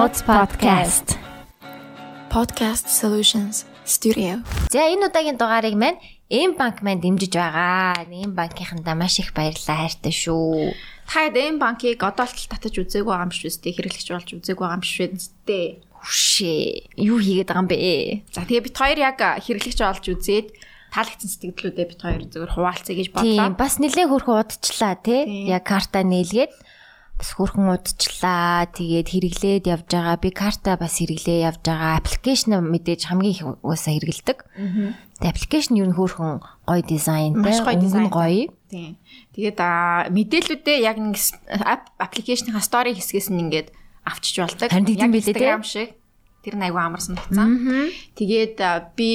Notes podcast. Podcast Solutions Studio. За энэ удаагийн дугаарыг маань Эм банк маань дэмжиж байгаа. Эм банкийнхандаа маш их баярлалаа хайртай шүү. Таад эм банкыг одоолтол татаж үзээгүй байгаа юм шүү дээ. Хэрэглэгч болж үзээгүй байгаа юм шүү дээ. Хүшээ. Юу хийгээд байгаа юм бэ? За тэгээ бит хоёр яг хэрэглэгч болж үзээд таалагдсан сэтгэлдлүүдээ бит хоёр зөвөр хуваалцъя гэж бодлоо. Тийм, бас нэлээд хөрхөн удчлаа тий. Яг карта нээлгээд бас хөрхөн удчлаа. Тэгээд хэрэглээд явж байгаа. Би карта бас хэрэглээ явж байгаа. Аппликейшн мэдээж хамгийн их уусаа хэрэгэлдэг. Тэгээд аппликейшн юу н хөрхөн гоё дизайнтай, өнгөн гоё. Тийм. Тэгээд мэдээллүүдээ яг нэг аппликейшныхаа стори хэсгээс нь ингээд авчиж болдог. Билээ тийм шиг Тэр нь айгүй амарсан тагцсан. Тэгээд би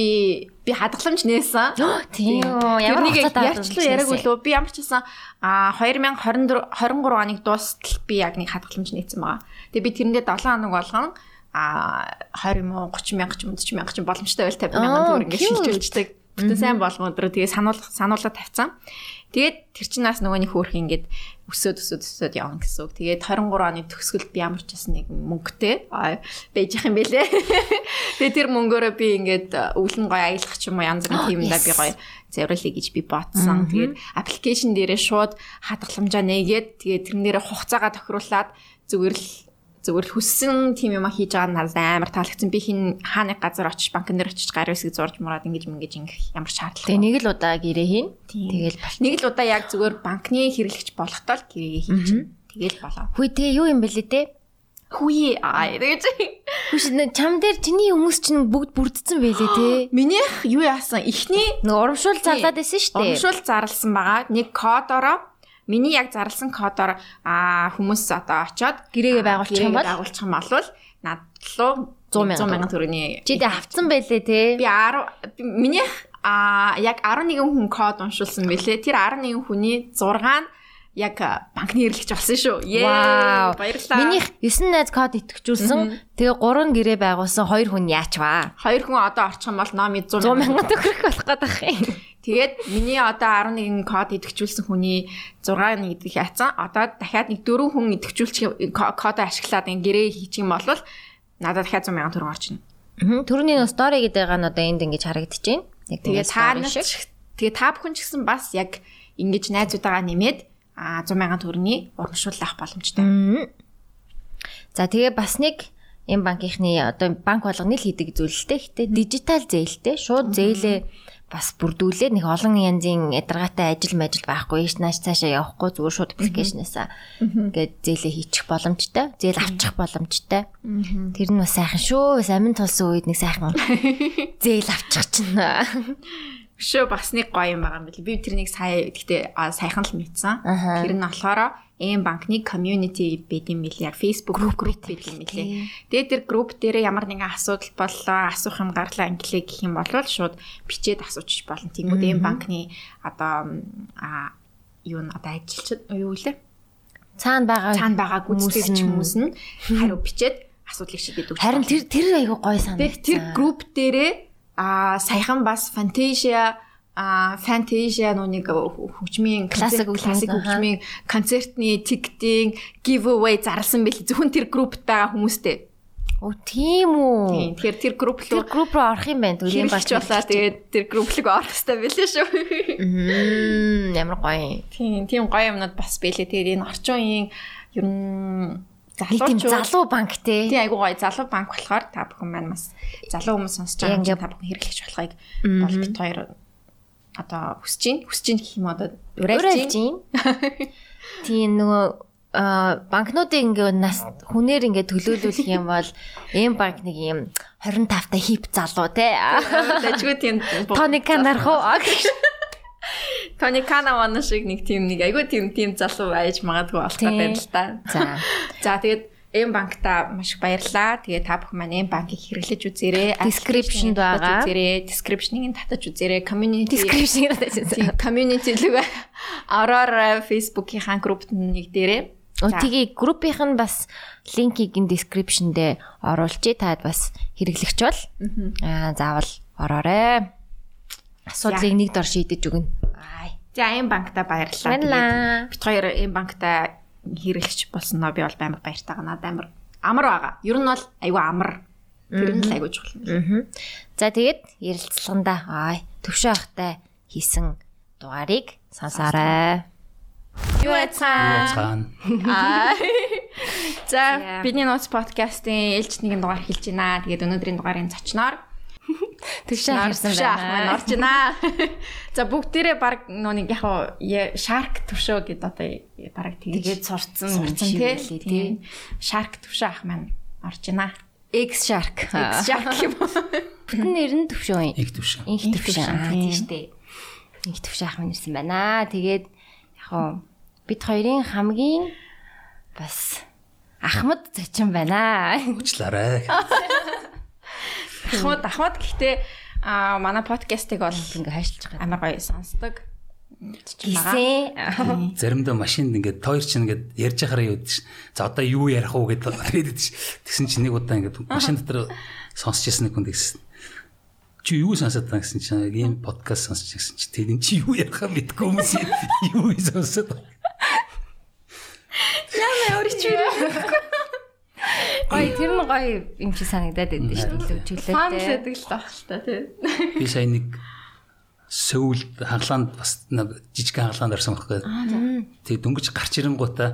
би хадгаламж нээсэн. Тийм үү. Ямар нэг ярьчлаа яриаг үлээ. Би ямар ч гэсэн а 2024 23 оныг дуустал би яг нэг хадгаламж нээсэн байгаа. Тэгээд би тэрэндээ 7 хоног болгон а 20 мянга 30 мянга ч 40 мянга ч боломжтой байл 50 мянган төгрөг ингээд шилжүүлждэг. Бүтэн сайн болгон өдрөө тэгээ сануул сануулга тавьсан. Тэгээд тэр чинь нас нөгөөний хөөх ингээд өсөөд өсөөд өсөөд явна гэсэн үг. Тэгээд 23 оны төгсгөлд би ямар ч бас нэг мөнгөтэй байж их юм бэлээ. Тэгээд тэр мөнгөөрөө би ингээд өвлөн гоё аялах ч юм уу янз бүрийн тиймдээ би гоё зориулъя гэж би бодсон. Тэгээд аппликейшн дээрээ шууд хадгаламжаа нээгээд тэгээд тэрнээрээ хугацаагаа тохируулаад зүгээр л зүгээр л хүссэн тийм юм хийж байгаа нь надад амар таалагдсан. Би хин хааны газар очиж банкн дээр очиж гар үсгийг зурж мураад ингэж ингэж ингэх ямар шаардлага. Тэгээ нэг л удаа гэрээ хийн. Тэгэл нэг л удаа яг зүгээр банкны хэрэглэгч болохтой л гэрээгээ хийж. Тэгэл болоо. Хүй тэгээ юу юм бэлээ те? Хүй аа тэгэж. Хүш чам дээр чиний хүмүүс чинь бүгд бүрдсэн байлээ те. Минийх юу яасан? Эхний нэг урамшуул зарлаад байсан шүү дээ. Урамшуул зарласан байгаа. Нэг кодороо Миний яг зарласан кодоор хүмүүс одоо очоод гэрээгээ байгуулчих юм бол байгуулчих юм бол надлуу 100 сая төгрөгийн чи дэ авцсан байлээ те. Би 10 миний а яг 11 хүн код уншуулсан байлээ. Тэр 11 хүний 6 нь яг банкны хэрэглэгч болсон шүү. Яа. Баярлалаа. Минийх 9 найз код итгэжүүлсэн. Тэгээ 3 гэрээ байгуулсан 2 хүн яач ваа. 2 хүн одоо орчих юм бол номи 100 сая төгрөг болох гэдэг юм. Тэгээд миний одоо 11 код идэвхжүүлсэн хүний 6 нэг идэх яцсан. Одоо дахиад нэг 4 хүн идэвхжүүлчих кодоо ашиглаад ин гэрээ хийчих юм бол надад дахиад 100 сая төгрөг орчихно. Аа. Төрөний стори гэдэг байгаа нь одоо энд ингэж харагдчихээн. Тэгээд та тэгээд та бүхэн ч гэсэн бас яг ингэж найзуудаагаа нэмээд а 100 сая төгрөгийн урамшуулах боломжтой. За тэгээ бас нэг энэ банкийнхны одоо банк болгоны л хийдэг зүйлтэй. Гэтэ дижитал зээлтэй шууд зээлээ бас бүрдүүлээд нэг олон янзын ядаргаатай ажил мажил байхгүй ийш нааш цаашаа явахгүй зүгээр шууд аппликейшнасаа ингээд зээлээ хийчих боломжтой, зээл авчих боломжтой. Тэр нь бас сайхан шүү. Амин тулсан үед нэг сайхан зээл авчих чинь. Шүү бас нэг гоё юм байгаа юм бэл. Би тэрнийг сая гэхдээ саяхан л мэдсэн. Тэр нь болохоор эм банкны community байд юм билээ. Яг Facebook group group байд юм билээ. Тэгээд тэр group дээр ямар нэгэн асуудал боллоо, асуух юм гарлаа англиэ гэх юм бол шууд бичээд асуучих болно. Тэнгүүд эм банкны одоо юу н одоо ажилчид юу вэ? Цаана байгаа цаана байгаа гүйцэтгэгч хүмүүс нь хариу бичээд асуудлыг шийдээд өгч. Харин тэр тэр айгүй гоё санагдсан. Тэр group дээрээ а саяхан бас Fantasia а Fantasia нүг хөгжмийн классик классик хөгжмийн концертны тиктинг giveaway зарласан байл зөвхөн тэр группт байгаа хүмүүстэй. Оо тийм үү. Тэгэхээр тэр групп руу тэр групп руу орох юм байна. Түлийн багч болоо. Тэгээд тэр групп руу орох хэрэгтэй байлээ шүү. Мм ямар гоё. Тийм. Тийм гоё юмнууд бас байлээ. Тэгээд энэ орчин үеийн ер нь залуу залуу банк те. Тий айгуу гоё. Залуу банк болохоор та бүхэн маань бас залуу хүмүүс сонсож байгаа юм та бүхэн хэрэглэж болохыг бол бит хоёр одоо хүсэж чинь хүсэж чинь гэх юм одоо урайлж чинь. Тийм нөгөө банкнуудыг ингээ нас хүнээр ингээ төлөөлүүлэх юм бол эм банк нэг юм 25 та хип залуу те. Тэжгүй тийм тоны канарх уу Тони Канавана шиг нэг тийм нэг айгүй тийм тийм залуу байж магадгүй болох гэдэг л та. За. За тэгээд Эм банкта маш их баярлалаа. Тэгээ та бүхэн маань Эм банкыг хэрэглэж үзээрэй. Description-д байгаа. Үзээрэй. Description-ыг татаж үзээрэй. Community Description-ыг татаж үзээрэй. Community луга Aurora Facebook-ийн группт нэг дээрээ. Тэгээ группийнх нь бас линкийг ин description дээр оруулчих. Таад бас хэрэглэгч бол аа заавал ороорой. Асуудлыг нэг дор шийдэж өгнө. За Эм банкта баярлалаа. Бит хоёр Эм банкта хэрэглэгч болсноо би бол амар баяртай. Надад амар амар байгаа. Ер нь бол айгүй амар. Тэр нь л айгүй чухал юм. Аа. За тэгээд ярилцлагандаа аа төвшөө ахтай хийсэн дугаарыг сонсоорой. Юу. Аа. За бидний нууц подкастын ээлж нэгэн дугаар хэлж байна. Тэгээд өнөөдрийн дугаарын зочноор Төвшөө төвшөө ах маань байна. орж байна. За бүгдээрээ баг нөө нэг яг хаа шарк төвшөө гэд одоо баг Тэгээд сурцсан сурцсан шиг тий. Шарк төвшөө ах маань орж байна. X shark. Шарк юм. Бүтэн нэр нь төвшөө юм. Их төвшөө. төвшөө, Аа тийм. тийм штэ. Инх төвшөө ах маань ирсэн байна. Тэгээд яг хоо бид хоёрын хамгийн бас ахмад зочин байна. Уучлаарай. Ахмад ахмад гэхдээ аа манай подкастыг бол Ингээ хайшилж байгаа. амар гоё сонсдог. Гисэн. Заримдаа машинд ингээд тойр чинь ингээд ярьж юу гэдэг ш. За одоо юу ярих уу гэдэг хэлээд ш. Тэгсэн чинь нэг удаа ингээд машин дотор сонсч ирсэн нэг хүн тэгсэн. Чи юу сонсоод байгаа гэсэн чинь ийм подкаст сонсч гэсэн чинь тэр чи юу ярихаа мэдгүй хүмүүс юу сонсоод байгаа. Яа өөрөө чи Гой тэр нь гоё юм чи санагдаад байдсан шүү дээ. Илүү фан чөлөөтэй. гэдэг л таах л та тий. Би сая нэг Сөүлд хаглаанд бас нэг жижиг хаглаанд орсон байхгүй. Тэг дөнгөж гарч ирэнгуудаа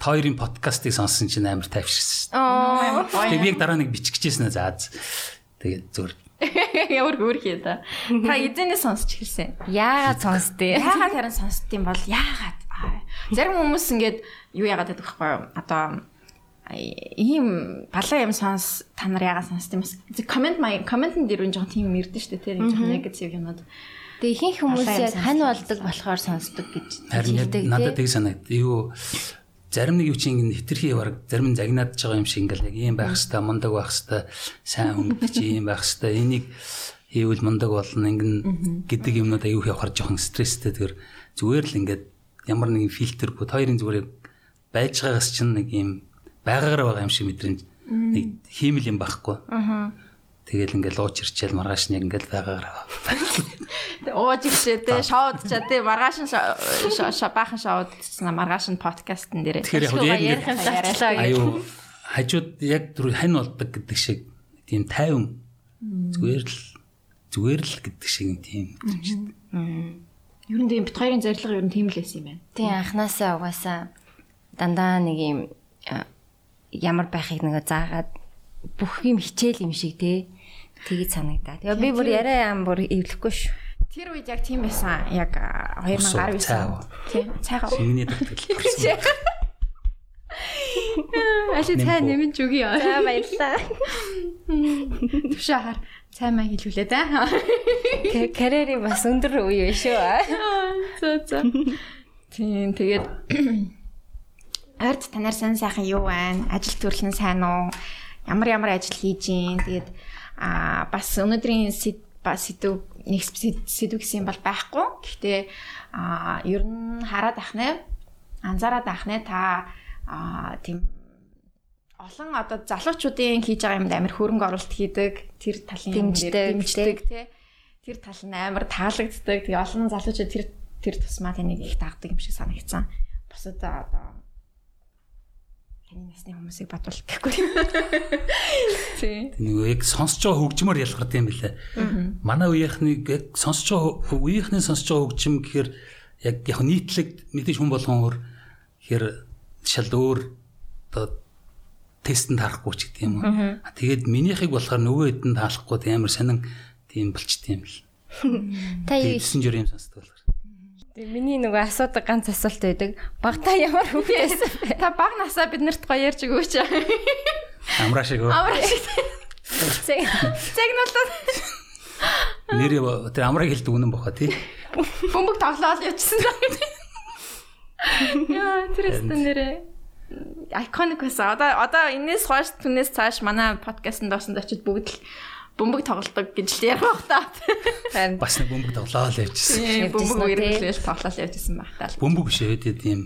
тойрын подкастыг сонссон чинь амар тайвширсан. Аа. Тэг би яг дараа нэг биччихсэн за. Тэгээд зөв Ямар гүрхий та. Та эзэнээ сонсч хэлсэн. Яагаад сонсдээ? Яагаад харин сонсдtiin бол яагаад? Аа. Зарим хүмүүс ингээд юу яагаад гэдэг вэ? Одоо ийм балаа юм сонс та нар яагаад сонсдtiin бас комент май комментэн дээр нь жоохон тийм ирдэ штэ тий нэг жоохон негатив юмнууд. Тэгээ ихэнх хүмүүс юм яг хань болдог болохоор сонсдог гэж хэлдэг, надад тий. тэг санагд. Юу зарим нэг чинь ингэ хитрхи баг зарим нь загнаад байгаа юм шиг ингээл яг ийм байх хэвээр мундаг байх хэвээр сайн өнгөдөг чи ийм байх хэвээр энийг хийвэл мундаг болно ингэн гэдэг юмнууд аюух явахар жоохон стресстэй тэр зүгээр л ингээд ямар нэгэн фильтр бод хоёрын зүгээр байж байгаагаас чинь нэг ийм байгаагаар байгаа юм шиг мэдрэмж. Нэг хиймэл юм байхгүй. Тэгэл ингээл ууч ирчээл маргааш нь ингээл байгаагаар. Ууж ихшээ тий шоуд чаа тий маргааш нь баахан шоуд маргааш нь подкастн дээр. Тэгэхээр ярих юм болчлоо гэж. аюу хажууд яг түр хань болдог гэдэг шиг тийм тайван. Зүгээр л зүгээр л гэдэг шиг юм тийм Ер нь тийм бит хоёрын зорилго ер нь тийм л байсан юм байна. Тийм анханасаа угаасаа дандаа нэг юм ямар байхыг нөгөө заагаад бүх юм хичээл юм шиг тий. Тэгэж санагдаа. Тэгээ би бүр яриа ам бүр эвлэхгүй шүү. Тэр үед яг тийм байсан. Яг а, 2019 цайгаа. тий цайгаа. шингэний тогтол. Али цай нэмж үгүй яа. За баярлаа. Төвшөө хаар цай маа хэлүүлээ да. Карьерийн бас өндөр үе шүү. За за. Тийм тэгээд ард танаар сайн сайхан юу байна? Ажил төрөл нь сайн уу? Ямар ямар ажил хийж гин? Тэгээд аа бас өнөөдрийн сэдв нэг сэд- сэдв гэсэн юм бол байхгүй. Гэхдээ аа ер нь хараад ахнаа анзаараад ахнаа та аа тийм олон одоо залуучуудын хийж байгаа юмд амар хөрөнгө оруулалт хийдэг тэр талын юм Дэмждэг, тий тэр тал нь амар таалагддаг тэгээ олон залуучууд тэр тэр тусмаа тэнийг их дагдаг юм шиг санагдсан бусад одоо таны насны хүмүүсийг бодвол гэхгүй тий Нэг яг сонсож байгаа хөгжмөр ялгардаг юм билээ. Манай үеийнхнийг яг сонсож байгаа үеийнхний сонсож байгаа хөгжим гэхээр яг яг нийтлэг мэдээж хүн болгон өөр гэхээр шал өөр одоо тестэнд харахгүй ч гэдэг юм Тэгээд минийхийг болохоор нөгөө хэдэн таалахгүй амар сонин тийм болчт юм л. Та юу Тэгсэн жөр юм сонсдог. Тэгээ миний нөгөө асуудаг ганц асуулт байдаг. Багтаа ямар хүүхдээс бэ? та баг насаа биднэрт гоё ярьж өгөөч Амраа шиг өө. амар шиг Зэг. загнуулаад Нэр тэр амрааг хэлдэг үнэн баха тий. бөмбөг тоглоод явчихсан яа тэрсэн нэрээ iconic байсан. Одоо одоо энэс хойш түнээс цааш манай подкастт орсон очид бүгд л бөмбөг тоглолдог гэж л ярих бах та. Харин Бас нэг бөмбөг тоглоо л. Тийм Явжсэн бөмбөг үү, тий? үргэлжлэл тоглол явжсэн байх таа. Бөмбөг биш ээ тийм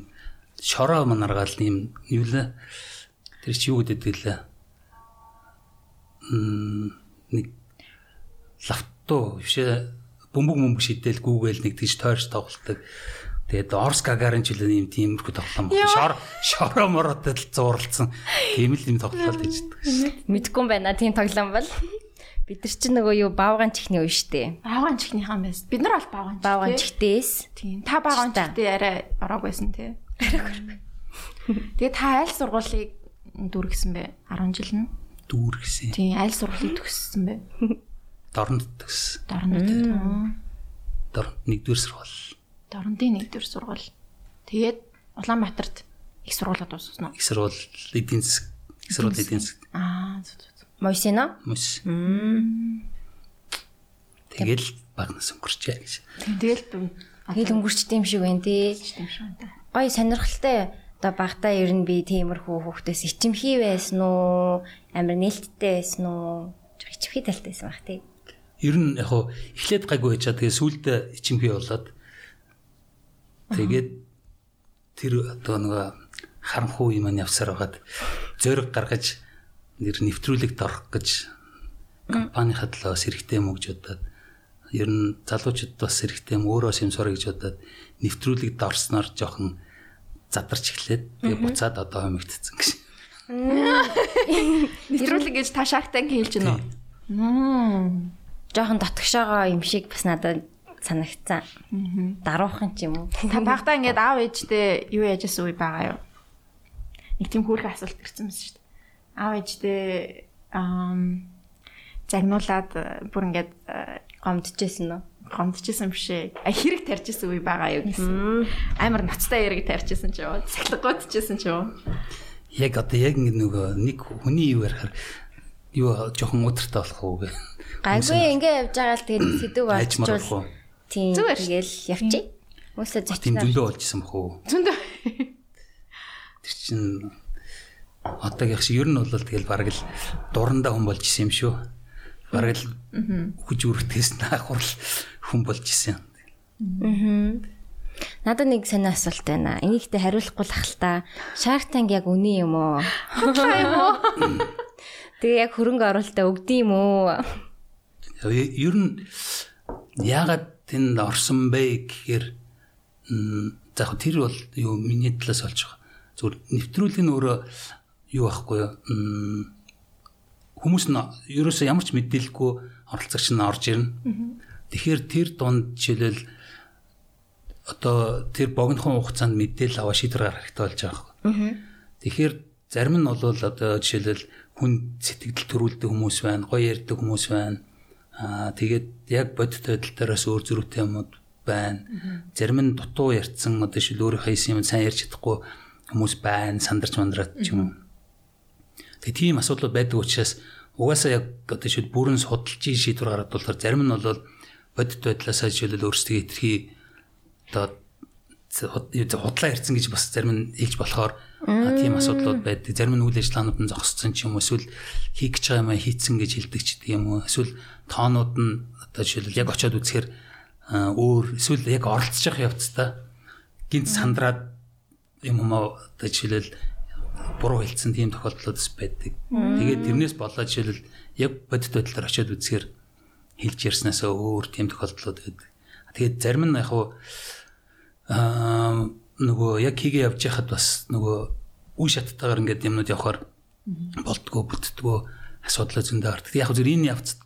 шороо манаргаал юм юу лээ. Тэр чи юу гэдэг лээ. Мм нэг лавтуу бишээ бөмбөг мөмбөг шидэл гүүгээл нэг тийш тойрч тоглолдог. Тэгээд Орс Гагарин ч үлээ юм тиймэрхүү тоглоом байна. Шор шороо мороотой л зууралцсан. Тийм л юм тоглолт гэж байдаг. Мэдгүй юм байна. Тийм тоглоом бол. Бид нар чинь нөгөө юу баавгаан чихний үе штэ. Баавгаан чихнийхаа байс. Бид нар бол баавгаан чих. Баавгаан чихдээс. Тийм. Та баавгаан чихтэй арай ороог байсан тий. Тэгээ та аль сургуулийг дүүргэсэн бэ? 10 жил нь. Дүүргэсэн. Тийм, аль сургуулийг төгссөн бэ? Дорнод төгссөн. Дорнод. Дорнод нэгдүгээр сургууль. Дорнодын нэгдүгээр сургууль. Тэгээд Улаанбаатарт их сургуулаа дууссан уу? Их сургууль эдийн засаг. Их сургууль эдийн засаг. Аа. Мойсино? Мос. Тэгэл багнаас өнгөрчээ гэж. Тэгэл тэгэл өнгөрчтэй юм шиг байна тий. Гой сонирхолтой одоо багтаа ер нь би тиймэрхүү хүүхдээс ичимхий байсан уу? Амар нээлттэй байсан уу? Ичимхий талтай байсан баг тий. Ер нь яг хуу эхлээд гайгүй байчаа тэгээ сүулдэ ичимхий болоод тэгээд тэр одоо нөгөө харанхуй юм явсаар байгаад зөрөг гаргаж нэр нэвтрүүлэгт орох гэж компанийн хадлаас хэрэгтэй мөгж удаад ер нь залуучууд бас хэрэгтэй юм өөрөө юм сурах гэж удаад нэвтрүүлэгт орсноор жоохон задарч эхлээд тэгээ буцаад одоо хомигдсон гэж. Нэвтрүүлэг гэж та шахтанг хэлж гэнэ үү? Жохон дотгошоогоо юм шиг бас надад санагцсан. Даруухан ч юм уу. Та багтаа ингээд аав ээжтэй юу яажсэн үе байгаа юу? Нэг тийм хөөрхөн асуулт ирсэн мэт шүү дээ. Аав ээжтэй ам загнуулаад бүр ингээд гомдчихсэн нь гомдчихсан биш ээ. А хэрэг тарьжсэн үе байгаа юу гэсэн. Амар ноцтой хэрэг тарьжсэн ч юу. Цахилгуудчихсан ч юу. Яг одоо яг ингэ нөгөө нэг хүний юу ярахаар юу жоохон өдөртэй болох уу гэ. Гайгүй ингэ явж байгаа л тэгээд сэдв болчихвол тийм тэгэл явчих. Хүмүүсээ зочноо. Тийм зөндөө болжсэн бах уу. Зөндөө. Тэр чин одоогийн шиг ер нь бол тэгэл бараг л дурандаа хүн болж исэн юм шүү. Бараг л хүч үргэхээс наахурл хүн болж исэн. Аа. Надад нэг сонио асуулт байна. Энийгтээ хариулахгүй л ахalta. Shark Tank яг үний юм уу? юм уу? Тэгээ яг хөрөнгө оруулалтаа өгд юм уу? Ер нь яагаад тэнд орсон бэ гэхээр за яг тэр бол юу миний талаас болж байгаа. Зүгээр нэвтрүүлэг нь өөрөө юу байхгүй? Хүмүүс нь ерөөсөө ямар ч мэдээлэлгүй оролцогч нь орж ирнэ. Тэгэхээр тэр дунд жишээлбэл одоо тэр богинохон хугацаанд мэдээлэл аваа шийдвэр гаргах хэрэгтэй болж байгаа байхгүй. Тэгэхээр зарим нь бол одоо жишээлбэл хүн сэтгэл төрүүлдэг хүмүүс байна, гоё ярьдаг хүмүүс байна. Аа тэгээд яг бодит байдал дээрээс өөр зөрүүтэй юмуд байна. Зарим нь дутуу ярьсан одоо шил өөрөө хайсан юм сайн ярьж чадахгүй хүмүүс байна, сандарч мандраад ч юм уу. Тэгээ тийм асуудал байдаг учраас угаасаа яг одоо шил бүрэн судалж шийдвэр гаргаад болохоор зарим нь бол бодит байдлаасаа жишээлбэл өөрсдөө итерхий одоо худлаа ярьсан гэж бас зарим нь хэлж болохоор тийм асуудлууд байдаг. Зарим нь үйл ажиллагаанууд нь зогссон ч юм уу эсвэл хийх гэж байгаа юм хийцэн гэж хэлдэг ч гэдэг юм уу. Эсвэл тоонууд нь одоо жишээлбэл яг очиод үзэхээр өөр эсвэл яг оролцож явах явцдаа гинт сандраад юм юм одоо жишээлбэл буруу хэлсэн тийм тохиолдлууд байдаг. Тэгээд тэрнээс болоод жишээлбэл яг бодит байдлаар очиод үзэхээр хэлж ярьснасаа өөр тийм тохиолдлууд байдаг. Тэгээд зарим нь яг аа нөгөө яг хийгээ явж байхад бас нөгөө үе шаттайгаар ингээд юмнууд явахаар болтгоо бүтдгөө асуудал зөндөө гардаг. Яг зөв энэ явцад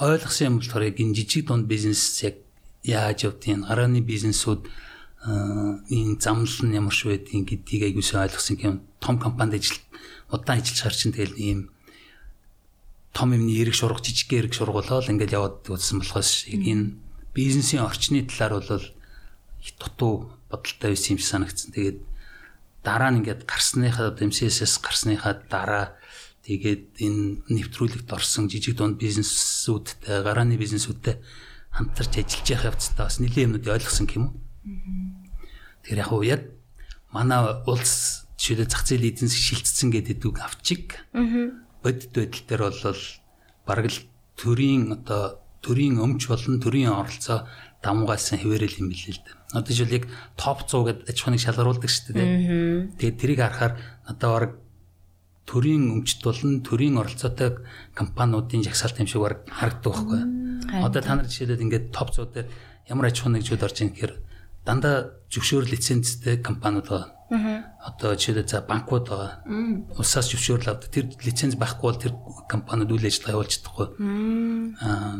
ойлгосон юм болохоор яг энэ жижиг дунд бизнес яг яаж явдгийг гарааны бизнесүүд энэ замнал нь ямар ч байдгийг гэдгийг аягуулсан ойлгосон юм. Том компанид ажил удаан ажиллаж хар чинь тэгэл ийм том юмны эрг шурга жижиг эрг шургуулаад ингээд яваад үзсэн болохоос энэ бизнесийн орчны талаар бол дутуу бодолтой байсан юм шиг санагдсан. Тэгээд дараа нь ингээд гарсныхаа MCS-с гарсныхаа дараа тэгээд энэ нэвтрүүлэгт орсон жижиг дунд бизнесүүдтэй, гарааны бизнесүүдтэй хамтарч ажиллаж явах явцдаа бас нэлийн юмнууд ойлгосон юм уу? Тэгэхээр яг уу яг манай улс жишээлбэл зах зээлийн эдийн засаг шилжсэн гэдэг үг авчиг. Бодит байдал дээр бол бараг л төрийн одоо төрийн өмч болон төрийн оролцоо давмгаалсан хэвээрэл юм билээ л дээ. Одоо жишээл яг топ 100 гэдэг аж ахуйныг шалгаруулдаг шүү дээ. Тэгээд тэрийг харахаар надад бараг төрийн өмчт болон төрийн оролцоотой компаниудын жагсаалт юм шиг бараг харагддаг байхгүй. Одоо та нар жишээлбэл ингээд топ 100 дээр ямар аж ахуйн нэгжүүд орж ийн гэхээр дандаа зөвшөөр лицензтэй компаниуд байгаа. Одоо жишээлбэл за банкуд байгаа. Улсаас зөвшөөрөл авдаг. Тэр лиценз байхгүй бол тэр компаниуд үйл ажиллагаа явуулж чадахгүй. Аа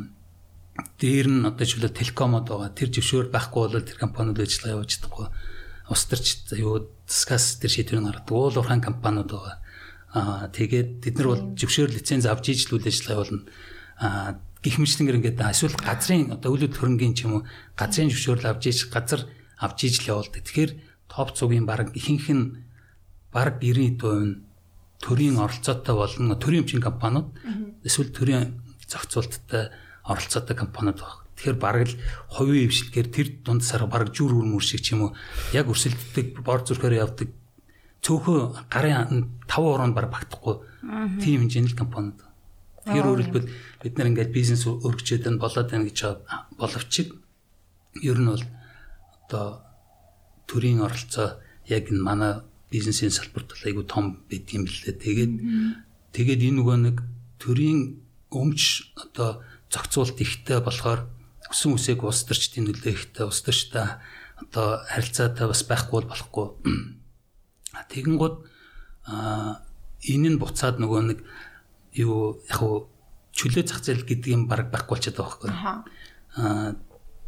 дээр нь одоо жишээлбэл телекомод байгаа. Тэр зөвшөөрөл байхгүй бол тэр компаниуд ажиллагаа явуулж чадахгүй. Устарч юу Скас тэр шийдвэрийг гаргадаг. Уул уурхайн компаниуд байгаа. Аа тэгээд бид нар бол зөвшөөрөл лиценз авч иж л үйл ажиллагаа явуулна. Аа гих мэтлэнгээр ингээд эсвэл газрын одоо өвлөд хөрөнгөний ч юм уу газрын зөвшөөрөл авч иж газар авч иж л явуулдаг. Тэгэхээр топ цугийн баг ихэнх нь баг 90% нь төрийн оролцоотой болно. Төрийн өмчийн компаниуд эсвэл төрийн зохицуулттай оролцоотой компаниуд баг. Тэгэхээр бараг л хувийн эвшлэгээр тэр дундсаар бараг жүр үр мөр шиг ч юм уу яг өрсөлддөг бор зүрхээр явдаг цөөхөн гарын 5 ороонд баг багтахгүй тийм хэмжээний компаниуд. Тэгэхээр өөрөлдвөл бид нар ингээд бизнес өргөчөөд нь болоод байна гэж боловч ер нь бол одоо төрийн оролцоо яг энэ манай бизнесийн салбарт айгүй том байдгийн билээ. Тэгээд тэгээд энэ нөгөө нэг төрийн өмч одоо зохицуулт ихтэй болохоор өсөн үсэг улс төрчдийн нөлөө ихтэй улс төрчтэй одоо харилцаатай бас байхгүй болохгүй. Тэгэн а энэ нь буцаад нөгөө нэг юу яг хуу чөлөө зах зээл гэдэг юм баг байхгүй болчиход байгаа байхгүй. Аа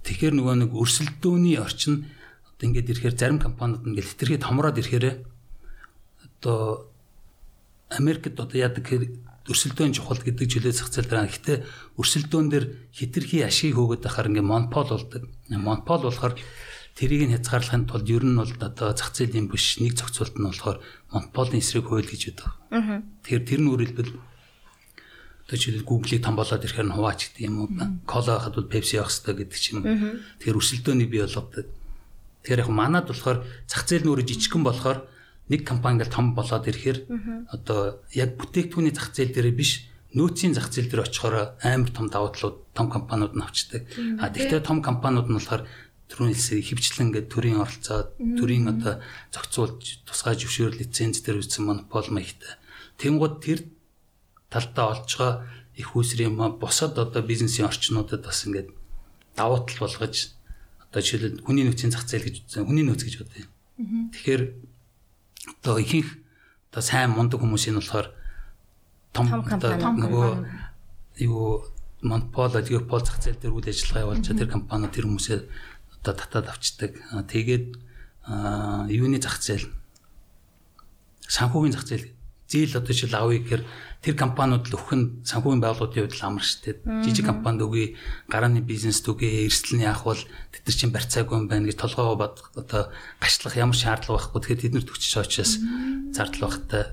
тэгэхээр нөгөө нэг өрсөлдөөний орчин одоо ингээд ирэхээр зарим компаниуд ингээд хэтэрхий томроод ирэхээр одоо Америкт одоо яадаг өрсөлдөөн чухал гэдэг чөлөө зах зээл дээр гэхдээ өрсөлдөөн дээр хэтэрхий ашиг хөөгд байхаар ингээд монопол болдог. Монопол болохоор тэрийг нь хязгаарлахын тулд ер нь бол одоо зах зээлийн биш нэг зохицуулт нь болохоор монополын эсрэг хууль гэж байдаг. Тэгэхээр тэр нь өөрөлдвөл одоо жишээл Google-ийг том болоод ирэхээр нь хуваач гэдэг юм уу. Cola хад бол Pepsi явах хэрэгтэй гэдэг ч юм уу. Тэгэхээр өрсөлдөөний бий болгодог. Тэгэхээр яг манад болохоор зах зээл нөрө жижигхэн болохоор нэг компани ингээл том болоод ирэхээр одоо яг бүтээгдэхүүний зах зээл дээр биш нөөцийн зах зээл дээр очихоор амар том давуу талууд том компаниуд нь авчдаг. А тэгвэл том компаниуд нь болохоор түрүүн хэлсэн хөвчлэн ингээд төрийн оролцоо, төрийн одоо зохицуулж тусгай зөвшөөрөл лиценз дээр үүссэн монопол маягтай. Тэнгууд тэр талдаа олж байгаа их үүсрийн босод одоо бизнесийн орчнуудад бас ингээд давуу тал болгож одоо жишээлбэл хүний нөөцийн зах зээл гэж үзсэн. Хүний нөөц гэж бодъё. Тэгэхээр одоо ихэнх одоо сайн мундаг хүмүүсийн болохоор том нөгөө юу монопол олигопол зах зээл дээр үйл ажиллагаа явуулж тэр компаниуд тэр хүмүүсээ одоо татаад авчдаг. Тэгээд юуны зах зээл санхүүгийн зах зээл зээл одоо жишээл авъя гэхээр тэр компаниуд л өхөн санхүүгийн байгууллагын хувьд амар штэ. Жижиг компанид үгүй гарааны бизнес үгүй эрсдэлний ах бол тэд нар чинь барьцаагүй юм байна гэж толгоо бод одоо гашлах ямар шаардлага байхгүй. Тэгэхээр тэд нар төгсөж очиас зардал багтай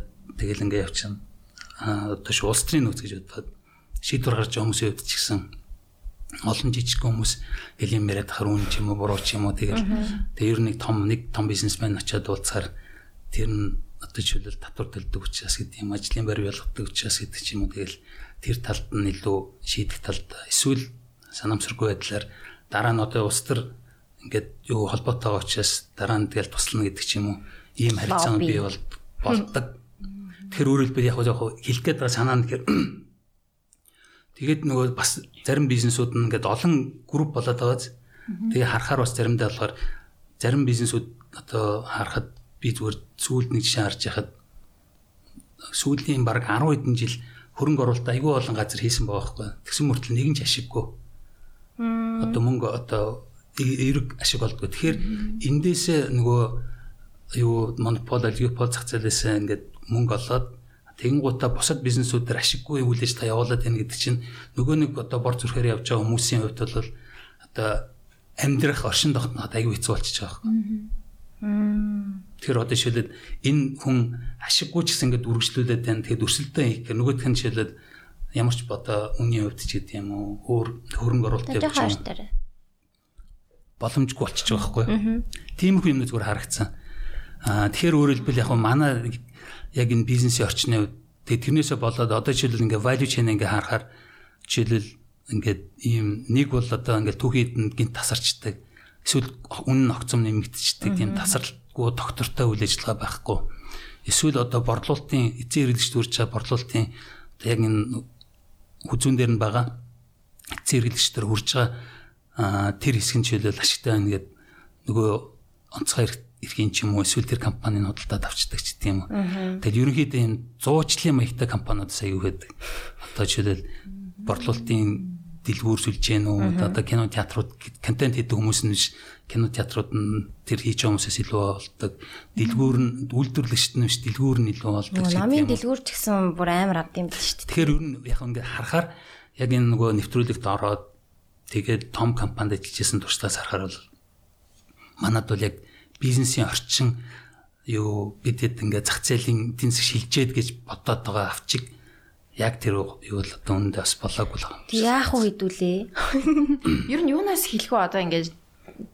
тэгэл ингээ явчихна. Аа одоо ш улс төрийн нөөц гэж бодоход шийдвэр гарч хүмүүсийн хувьд ч гэсэн олон жижиг хүмүүс хэлийн яриад хар үн ч юм уу буруу ч юм уу тэгэл тэр ер нь нэг том нэг том бизнесмен очиад уулзахаар тэр нь одоо жишээлбэл татвар төлдөг учраас гэдэг юм ажлын байр ялгадаг учраас гэдэг ч юм уу. Тэгэл тэр талд нь илүү шийдэх талд эсвэл санамсаргүй байдлаар дараа нь одоо улс төр ингээд юу холбоотойгоо учраас дараа нь тэгэл туслана гэдэг ч юм уу. Ийм харилцааны бий бол болдог. Тэгэхээр өөрөлдвөл яг яг хэлэх гээд байгаа санаа нь тэгэхээр тэгээд нөгөө бас зарим бизнесүүд нь ингээд олон групп болоод байгааз тэгээ харахаар бас заримдаа болохоор зарим бизнесүүд одоо харахад би зүгээр сүүлд нэг жишээ харж яхад сүүлийн баг 10 хэдэн жил хөрөнгө оруулалт айгүй олон газар хийсэн байгаа байхгүй. Тэгсэн мөртлөө нэгэн ч ашиггүй. Одоо мөнгө одоо эрг ашиг болдгоо. Тэгэхээр эндээсээ нөгөө юу монопол олигопол зах зээлээсээ ингээд мөнгө олоод тэгэнгуутаа бусад бизнесүүдээр ашиггүй үйл ажиллагаа явуулаад байна гэдэг чинь нөгөө нэг одоо бор зүрхээр явж байгаа хүмүүсийн хувьд бол одоо амьдрах оршин тогтноход айгүй хэцүү болчихж байгаа байхгүй. Тэгэхээр одоо жишээлбэл энэ хүн ашиггүй ч гэсэн ингээд үргэлжлүүлээд байна. Тэгээд өрсөлдөө хийх гэх нөгөөх нь жишээлбэл ямар ч бодоо үнийн хувьд ч гэдэг юм уу өөр хөрөнгө оруулалт явуулж байгаа. Боломжгүй болчихж байгаа байхгүй юу? Тиймэрхүү юм зүгээр харагдсан. Аа тэгэхээр өөрөөр хэлбэл яг манай яг энэ бизнесийн орчны хувьд тэгээд тэрнээсээ болоод одоо жишээлбэл ингээд value chain ингээ харахаар жишээлбэл ингээд ийм нэг бол одоо ингээд түүхийд гинт тасарчдаг эсвэл үнэн огцом нэмэгдчихдэг тийм тасралт гоо доктортой үйл ажиллагаа байхгүй. Эсвэл одоо борлуулалтын эцэг хэрэглэгч төрж байгаа борлуулалтын одоо яг энэ хүзүүн дээр нь байгаа эцэг хэрэглэгч төр хурж байгаа тэр хэсэг нь жишээлбэл ашигтай байна гэд нөгөө онцгой эрхийн ч юм уу эсвэл тэр компанийн худалдаад авчдаг ч гэдэг юм уу. Тэгэл ерөнхийдөө энэ зуучлалын маягтай компаниуд сая юу гэдэг. Одоо жишээлбэл борлуулалтын дэлгүүр сүлж гэнэ үү? Одоо кино театрууд контент хийдэг хүмүүс нь биш кино театрууд нь тэр хийж байгаа хүмүүсээс илүү болдог. Дэлгүүр нь үйлдвэрлэгчд нь биш дэлгүүр нь илүү болдог намын дэлгүүр ч гэсэн бүр амар авд юм биш дээ. Тэгэхээр ер нь яг ингээд харахаар яг энэ нөгөө нэвтрүүлэгт ороод тэгээд том компанид ажиллажсэн туршлаас харахаар бол манад бол яг бизнесийн орчин юу бидэд ингээд зах зээлийн эдийн засаг шилжээд гэж бодоод байгаа авчиг яг тэр юу л одоо үүндээ бас болоогүй л байгаа. Яах вэ хэдүүлээ? Ер нь юунаас хэлэх вэ одоо ингээд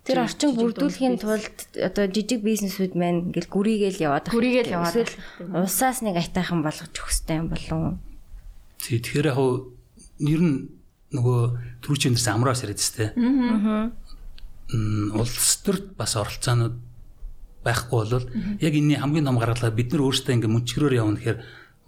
тэр орчин бүрдүүлэхийн тулд одоо жижиг бизнесүүд маань ингээл гүрийгээл яваад байгаа. Гүрийгээл яваад. Улсаас нэг айтайхан болгож өгөх хэрэгтэй юм болов. Тий тэгэхээр яг ер нь нөгөө түрүүчэндээс амраас яриад тест. Аа. Улс төрд бас оролцоонууд байхгүй бол яг энэний хамгийн том гаргалаа бид нар өөрсдөө ингээ мөнчгөрөөр явна гэхээр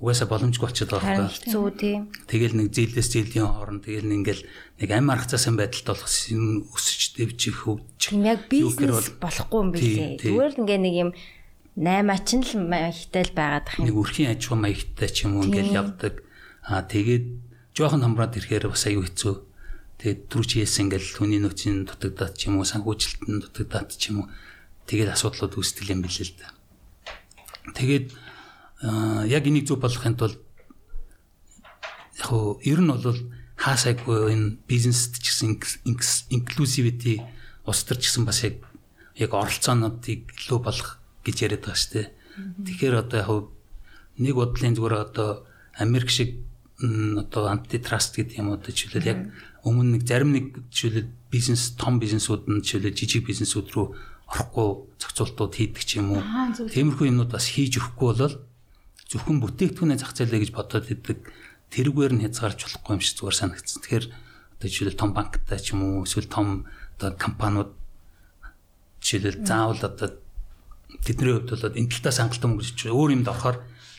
угаасаа боломжгүй болчиход байгаа байхгүй. Хэцүү тийм. Тэгэл нэг зээлээс зээлийн хооронд тэгэл нэг ингээл нэг амь аргацаасан байдалд болох өсөж дэвжих хөгжих. Яг бизнес болохгүй юм билээ. Зүгээр л ингээ нэг юм наймаач нь л маягтай л байгаад их юм. Нэг өрхийн аж ахуй маягтай ч юм уу ингээл явдаг. Аа тэгээд жоохон хамраад ирэхээр бас аюу хэцүү. Тэгээд түрүүч хийсэн ингээл хүний нөөцийн дутагдаад ч юм уу санхүүжилтэн дутагдаад ч юм уу тэгээд асуудлууд үүсдэг юм билээ л да. Тэгээд яг энийг зөв болгохын тулд яг хөө ер нь бол хаасайгүй энэ бизнест ч гэсэн инклюзивити улс төр ч гэсэн бас яг яг оролцоонуудыг илүү болгох гэж яриад байгаа шүү дээ. Тэгэхээр одоо яг нэг бодлын зүгээр одоо Америк шиг одоо антитраст гэдэг юм уу жишээлбэл яг өмнө нэг зарим нэг жишээлбэл бизнес том бизнесүүд нь жишээлбэл жижиг бизнесүүд рүү орохгүй зохицуултууд хийдэг ч юм уу. Тиймэрхүү юмнууд бас хийж өгөхгүй бол зөвхөн бүтээгдэхүүнээ зах зээлээ гэж бодоод идэг тэрүүгээр нь хязгаарч болохгүй юм шиг зүгээр санагдсан. Тэгэхээр одоо жишээлбэл том банктай ч юм уу эсвэл том одоо компаниуд жишээлбэл заавал одоо тэдний хувьд бол энэ талтаас хангалттай мөнгө гэж өөр юмд орохоор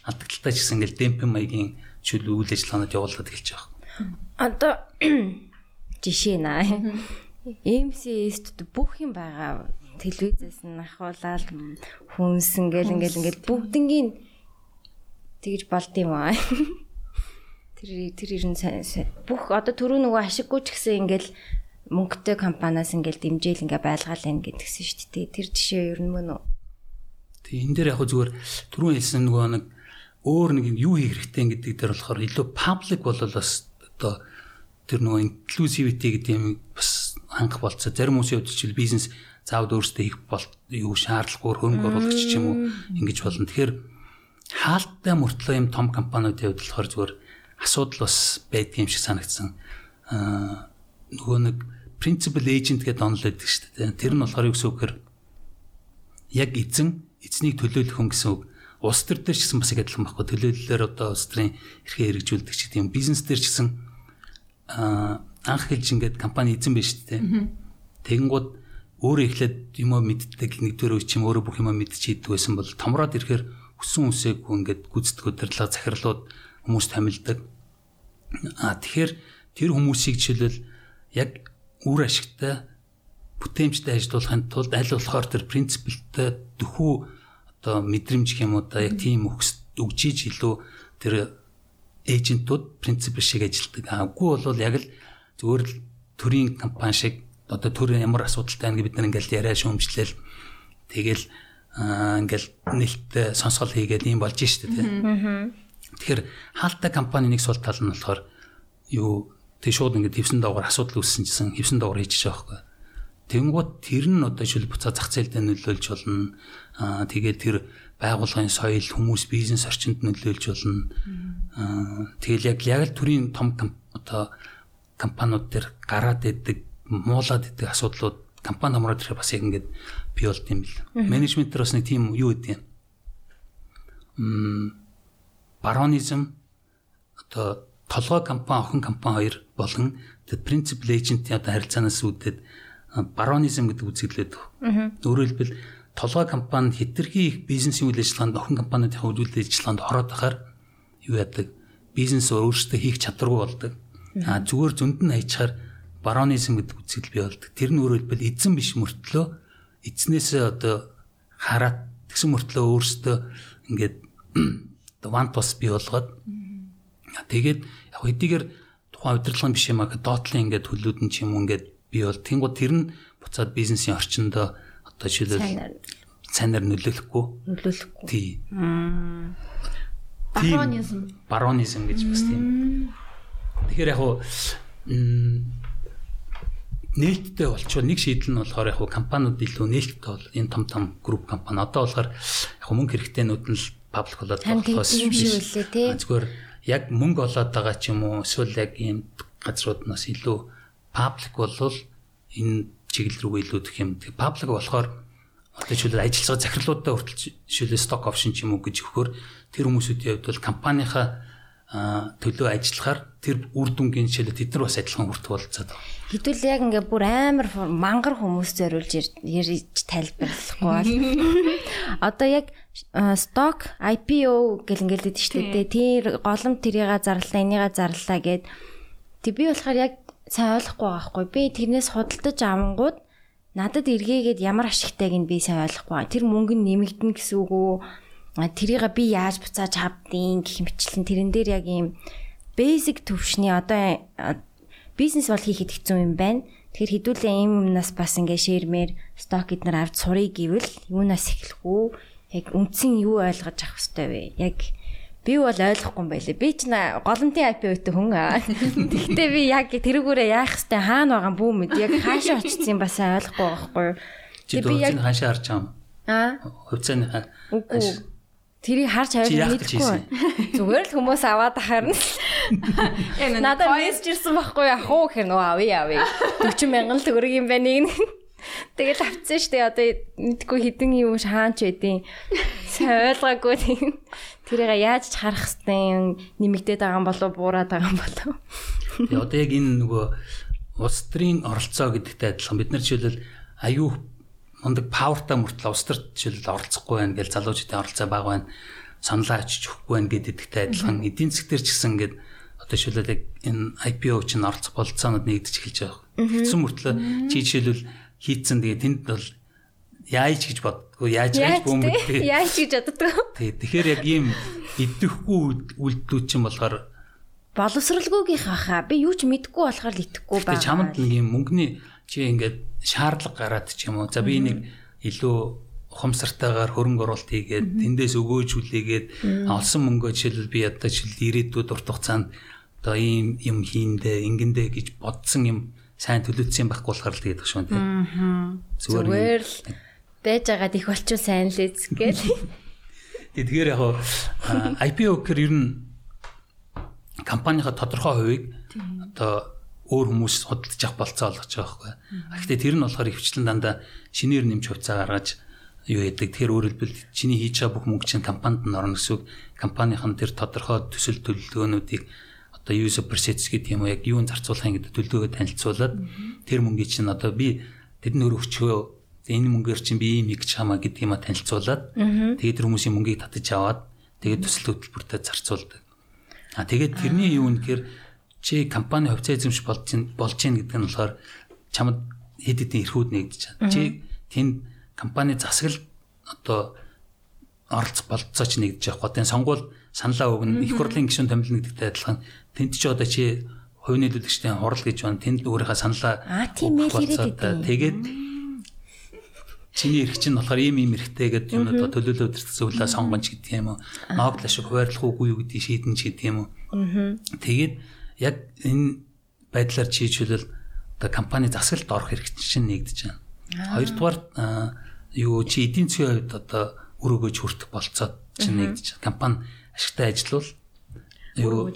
алдагдaltaй ч гэсэн ингээл демпинг маягийн жишээл үйл ажиллагаанууд явуулаад эхэлж байгаа. Одоо жишээ наа. MCS-д бүх юм байгаа телевизээс нь ахуулаад хүнсэн гэл ингээл ингээл бүгднгийн тэгж болд юм аа. Тэр тэр ер нь бүх одоо түрүү нөгөө ашиггүй ч гэсэн ингээл мөнгөтэй компаниас ингээл дэмжээл ингээ байлгаал энэ гэдгсэн шүү дээ. Тэр жишээ ер нь мөн үү? Тэг энэ дээр яг зүгээр түрүү хэлсэн нөгөө нэг өөр нэг юу хийх хэрэгтэй гэдэг дээр болохоор илүү паблик болол бас одоо тэр нөгөө инклюзивити гэдэг юм бас хангах болцоо. Зарим хүмүүсийн хувьд чинь бизнес заавал өөрсдөө хийх бол юу шаардлагагүй хөрөнгө оруулагч ч юм уу ингэж болно. Тэгэхээр хаалттай мөртлөө юм том компаниудын хувьд болохоор зүгээр асуудал бас байдаг юм шиг санагдсан. Аа нөгөө нэг principal agent гэдэг онол байдаг шүү дээ. Тэр нь болохоор юу гэсэн үг хэр яг эзэн эзнийг төлөөлөх хүн гэсэн үг. Улс төр дээр ч гэсэн бас их адилхан байхгүй. Төлөөллөөр одоо улс төрийн эрхээ хэрэгжүүлдэг ч гэдэг юм. Бизнес дээр ч гэсэн аа анх хэлж ингээд компани эзэн байна шүү дээ. Тэгэнгүүт өөрөө эхлээд юмоо мэддэг нэгдүгээр үе чим өөрөө бүх юмаа мэдчихийдэг байсан бол томроод ирэхээр өссөн үсээгүй ингээд гүцэтгэх удирлага захирлууд хүмүүс тамилдаг. А тэгэхээр тэр хүмүүсийг жишээлбэл яг үр ашигтай бүтээмжтэй ажиллуулахын тулд аль болохоор тэр принципэлтэй дөхүү одоо мэдрэмж юм уу да яг тийм өгчиж илүү тэр эйжентууд принцип шиг ажилтдаг. Аггүй бол яг л зөвөр л төрийн компани шиг одоо төр ямар асуудалтай байна гэж бид нар ингээл яриа шүүмжлээл тэгэл ингээл нэлттэй сонсгол хийгээд юм болж штэ тий. Тэгэхээр хаалттай компани нэг сул тал нь болохоор юу тэг шууд ингээд хевсэн доогоор асуудал үүссэн гэсэн хевсэн доогоор хийж байгаа байхгүй. Тэнгууд тэр нь одоо шил буцаа зах зээлд нөлөөлж болно. Аа тэгээд тэр байгууллагын соёл, хүмүүс, бизнес орчинд нөлөөлж болно. Аа тэгэл яг яг л төрийн том одоо компаниуд төр гараад идэг, муулаад идэг асуудлууд компани хамраад ирэхээр бас яг ингээд бий болд юм бил. Менежмент дээр бас нэг тийм юу гэдэг юм. Мм баронизм одоо толгой компани охин компани хоёр болон тэр принципал эйжентийн одоо харилцаанаас үүдээд баронизм гэдэг үзэгдлээд. Өөрөөр хэлбэл толгой компанид хэтэрхий их бизнесийн үйл ажиллагаанд охин компаниудын үйл ажиллагаанд ороод байхаар юу яадаг бизнес өөрөөсөө хийх чадваргүй болдог. А зүгээр зөнд нь хайчаар баронизм гэдэг үзэгдэл бий болдог. Тэр нь өөрөөр хэлбэл эзэн биш мөртлөө. Эзнээсээ одоо хараад тэгсэн мөртлөө өөрсдөө ингээд one plus бий болгоод. Тэгээд яг эдгээр тухайн удирдлагын биш юм аа доотлын ингээд хөлүүд нь ч юм уу ингээд бий бол тэнгууд тэр нь буцаад бизнесийн орчиндөө одоо жишээлбэл цанаар нөлөөлөхгүй. Нөлөөлөхгүй. Тий. Баронизм. баронизм гэж бас тийм. Тэгэхээр яг уу нээлттэй болчихвол нэг шийдэл нь болохоор яг компаниуд илүү нээлттэй бол энэ том том групп компани. Одоо болохоор яг мөнгө хэрэгтэйнүүд нь л паблик болоод болохоос зүгээр яг мөнгө олоод байгаа ч юм уу эсвэл яг ийм газрууд нас илүү паблик болвол энэ чиглэл рүү илүү дэх юм. Паблик болохоор одоо жишээлбэл ажиллаж байгаа захирлуудаа хүртэл жишээлбэл stock option ч юм уу гэж өгөхөөр тэр хүмүүсүүдийн хувьд бол компанийхаа төлөө ажиллахаар тэр үр дүнгийн жишээлбэл тэд нар бас адилхан хүртэх болцоод байна. Хэдүүл яг ингээ бүр амар мангар хүмүүс зориулж ярьж тайлбарлахгүй бол одоо яг stock IPO гэл ингээл дэд шүү дээ. Тэр голом тэрийга зарлаа, энийга зарлаа гэд Тэг би болохоор яг сайн ойлгохгүй байхгүй. Би тэрнээс худалдаж авангууд надад эргээгээд ямар ашигтайг нь би сайн ойлгохгүй. Тэр мөнгө нь нэмэгдэнэ гэсэн үг үү? Тэрийг би яаж буцааж авдیں гэх мэтлэн тэрэн дээр яг ийм basic төвшний одоо бизнес бол хийхэд хэцүү юм байна. Тэгэхээр хэдүүлээ ийм юмнаас бас ингээ шеэрмээр сток эднэр авч сурыг гэвэл юунаас эхлэх үү? Яг үндсэн юу ойлгож авах хэрэгтэй вэ? Яг Би бол ойлгохгүй юм байлээ. Би ч голомтын IPO-тэй хүн аа. Тэгтээ би яг тэрүүгээрээ яах хэвтэй хаана байгаа бүү мэд. Яг хаашаа очсон бас ойлгохгүй байхгүй юу? Чи дөрөвчний хаашаа харж байгаа юм? Аа. Хувьцааны. Үгүй. Тэрийг харж аваад мэдгүй. Зүгээр л хүмүүс аваад харна. Надад мессеж ирсэн байхгүй яах уу гэхээр нөө авъя авъя. 40 мянган л төгрөг юм байна нэг. Тэгэл авцсан шүү дээ. Одоо мэдгүй хідэн юм шаанч байдیں۔ Сайн ойлгоогүй тийм. Тэрийг яаж ч харах хэвээр нэмэгдээд байгаа юм болов буураад байгаа юм болов. Тэгээ одоо яг энэ нөгөө улс төрийн оролцоо гэдэгтэй адилхан бид нар жишээлбэл аюу мундаг павертай мөртлөө улс төрт жишээлбэл оролцохгүй байх гэж залуучуудын оролцоо бага байна. Саналаа очиж өгөхгүй байх гэдэгтэй адилхан. Эдийн засгтэр ч гэсэн ингээд одоо жишээлбэл яг энэ IPO чинь оролцох болцоонууд нэгдэж эхэлж байгаа. Тэгсэн мөртлөө чи жишээлбэл хийцэн тэгээ тэнд бол яаж гэж боддгоо яаж гэж бөөмөдтэй яаж гэж боддгоо? Тий тэгэхээр яг ийм идэхгүй үйлдэлүүд чинь болохоор боловсралгүйгийнх баха би юу ч мэдэхгүй болохоор итгэхгүй байна. чамд нэг юм мөнгөний чи ингээд шаардлага гараад ч юм уу? За би нэг илүү ухамсартайгаар хөрөнгө оруулалт хийгээд тэндээс өгөөж үлээгээд олсон мөнгөө жишээлбэл би одоо жишээл ирээдүйд урт хугацаанд одоо ийм юм хийндэ ингэндэ гэж бодсон юм сайн төлөвлөсөн байхгүй болохоор л тэгээд шүү дээ. Зүгээр л байж байгаад их болчихвол сайн л эзгээл. Тэгэхээр яг IPO гэхэр ер нь компанийхаа тодорхой хувийг одоо өөр хүмүүс худалдаж авах болцоо олгож байгаа байхгүй. Гэхдээ тэр нь болохоор ихвчлэн дандаа шинээр нэмж хувьцаа гаргаж юу яадаг. Тэгэхээр өөрөөр хэлбэл чиний хийж байгаа бүх мөнгө чинь компанид нь орно гэсэн үг. Компанийн тэр тодорхой төсөл төлөвлөгөөнүүдийг одоо user persets гэдэг юм уу яг юунд зарцуулахын гэдэг төлөвлөгөө танилцуулаад тэр мөнгөийг чинь одоо би тэдний өрөвчөө энэ мөнгөөр чинь би ийм хийж хамаа гэдэг юм а танилцуулаад тэгээд тэр хүмүүсийн мөнгийг татаж аваад тэгээд төсөл хөтөлбөртөө зарцуулдаг. А тэгээд тэрний юу нөхөр чи компани хувьцаа эзэмш болж болж гин гэдэг нь болохоор чамд хэд хэдэн эрхүүд нэгдэж чад. Чи тэнд компани засаглал одоо оролцох болцоо ч нэгдэж явах. Одоо сонгуул саналаа өгнө. Их хурлын гишүүн томилно гэдэгтэй адилхан тэнд ч одоо чи хувь нийлүүлэгчдийн хурал гэж байна. Тэнд өөрийнхөө саналаа. Тэгээд чиний эрх чинь болохоор ийм ийм эрхтэй гэдэг юм одоо төлөөлөл өдөртсөн хөлөө сонгонч гэдэг юм уу. Ногдол ашиг хуваарлах уугүй юу гэдэг шийдэн ч гэдэг юм уу. Тэгээд яг энэ байдлаар чийжүүлэл одоо компани засаглалд орох хэрэг чинь нэгдэж байна. Хоёрдугаар юу чи эдийн засгийн хувьд одоо өрөөгөөж хүртэх болцоод чинь нэгдэж байна. Компани ашигтай ажиллавал юу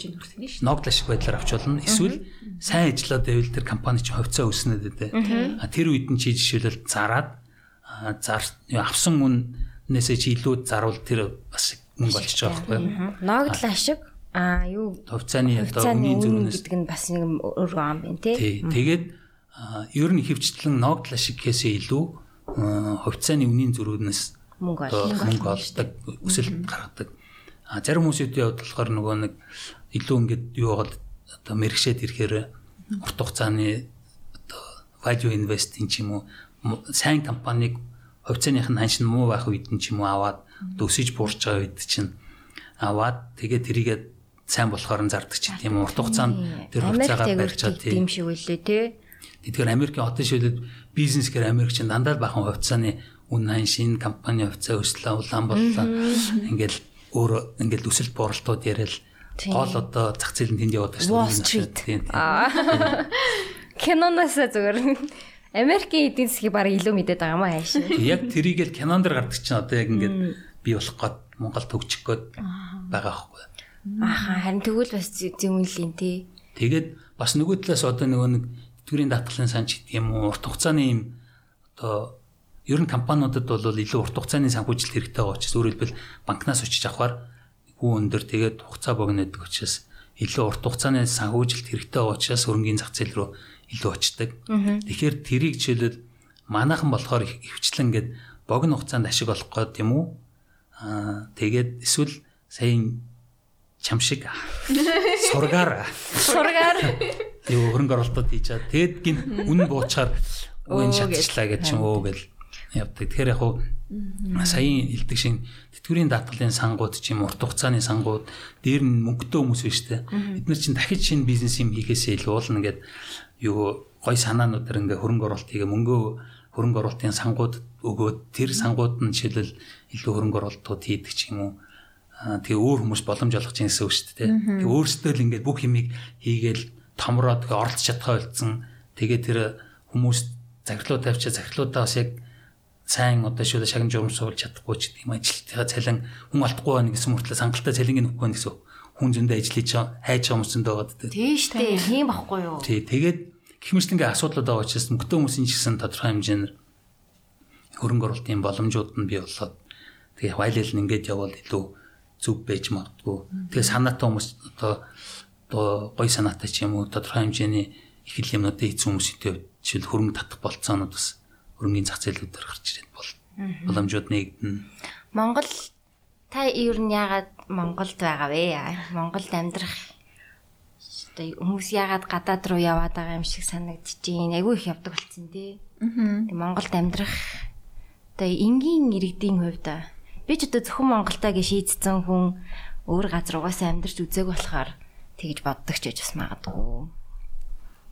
ногдол ашиг байдлаар авч болно. Эсвэл сайн ажиллаад байвал тэр компани чинь хувьцаа өгдөө. А тэр үед нь чи жишээлбэл зараад зар авсан үннээсээ чи илүү заруул тэр бас мөнгө олчих жоох байхгүй. Ногдол ашиг а юу? Хувьцааны одоо үнийн зүрхнээс гэдэг нь бас нэг өөр юм байна тий. Тэгээд ер нь хөвчлэн ногдол ашиг гэхээсээ илүү хувьцааны үнийн зүрхнээс мөнгө олдог өсөлт гаргадаг. А зарим хүмүүсийн хувьд болохоор нөгөө нэг илүү ингээд юу болоод одоо мэрэгшээд ирэхээр урт хугацааны одоо value investing ч юм уу сайн компаниг хувьцааных нь ханш нь муу байх үед нь ч юм уу аваад өсөж буурч байгаа үед чинь аваад тэгээ тэрийгээ сайн болохоор нь зардаг ч юм урт хугацаанд тэр хугацаагаар барьчаад тийм шиг үлээ тий. Тэгэхээр Америкийн хотын шилээд бизнес гэр Америкч дандаа бахан хувьцааны үн хань шинэ компани хувьцаа өслөө улаан боллоо. Ингээл өөр ингээл өсөлт боролтууд яриад гол одоо зах зээл нь тэнд яваад байна шүү дээ. Киноноос зүгээр Америкийн эдийн засгийг баг илүү мэдээд байгаа маа хайш. Яг тэрийг л кинон дэр гардаг чинь одоо яг ингээд би болох гээд Монгол төгжих гээд байгаа байхгүй. Ааха харин тэгвэл бас зэмүнлийн тий. Тэгээд бас нөгөө талаас одоо нөгөө нэг тэтгэврийн даатгалын санч гэдэг юм уу урт хугацааны юм одоо ер нь компаниудад бол илүү урт хугацааны санхүүжилт хэрэгтэй байгаа учраас өөрөөр хэлбэл банкнаас очиж авахар хүү өндөр тэгээд хугацаа богино гэдэг учраас илүү урт хугацааны санхүүжилт хэрэгтэй байгаа учраас хөрөнгөний зах зээл рүү илүү очдог. Тэгэхээр тэрийг жишээлбэл манайхан болохоор хөвчлэн ингээд богино хугацаанд ашиг олох гээд юм уу? Аа тэгээд эсвэл саяын чам шиг сургаар. Сургаар. Юу хөрөнгө оруулалтууд хийж чад. Тэгэд гин үн буучаар үн шатчлаа гэж юм уу гэл. Явдаг. Тэгэхээр яг хуу саяын илдэг шиг тэтгэврийн даатгалын сангууд ч юм урт хугацааны сангууд дээр нь мөнгөтэй хүмүүс биш үү? Бид нар чинь дахиж шинэ бизнес юм хийхээсээ илүү уулна гэдэг юу гой санаануудаар ингээ хөрөнгө оруулалт хийгээ. Мөнгөө хөрөнгө оруулалтын сангууд өгөөд тэр сангууд нь жишээлбэл илүү хөрөнгө оруулалтууд хийдэг ч юм уу тэгээ өөр хүмүүс боломж олгож чинь гэсэн үг шүү дээ. Тэгээ өөрсдөө л ингээд бүх юмыг хийгээл томроо тэгээ оролцож чадхаа болцсон. Тэгээ тэр хүмүүс захирлуу тавьчаа захирлуудаа бас яг сайн одоо шүлэ шагнаж журам суулж чадахгүй ч гэдэг юм ажилтныхаа цалин хүн алдахгүй байна гэсэн мөртлөө сангалтаа цалинг нөхгүй байна гэсэн хүн зөндөө ажиллаж хайж байгаа хүмүүс зөндөө байгаа гэдэг. Тийм шүү дээ. Тийм багхгүй юу? Тий, тэгээд гэх мэт ингээ асуудлууд байгаа учраас мөнгөтэй хүмүүсийн ч гэсэн тодорхой хэмжээнд хөрөнгө оруулалтын боломжууд нь бий болоод тэгээ хавайлал нь ингээд явбал илүү зүг байж магадгүй. Тэгээ санаатай хүмүүс одоо одоо гой санаатай ч юм уу тодорхой хэмжээний их л юмнуудыг хийсэн хүмүүстэй жишээл хөрөнгө татах болцоонууд бас хөрөнгөний зах зээлүүдээр гарч ирээд бол боломжууд нэгдэн. Монгол та ер нь яагаад Монголд байгаа вэ? Монголд амьдрах одоо хүмүүс яагаад гадаад руу яваад байгаа юм шиг санагдчихээн. Айгүй их явдаг болсон тий. Аа. Монголд амьдрах одоо энгийн иргэдийн хувьд би ч одоо зөвхөн Монголтаа гэж шийдсэн хүн өөр газар угаасаа амьдарч үзээг болохоор тэгж боддог ч гэж бас магадгүй.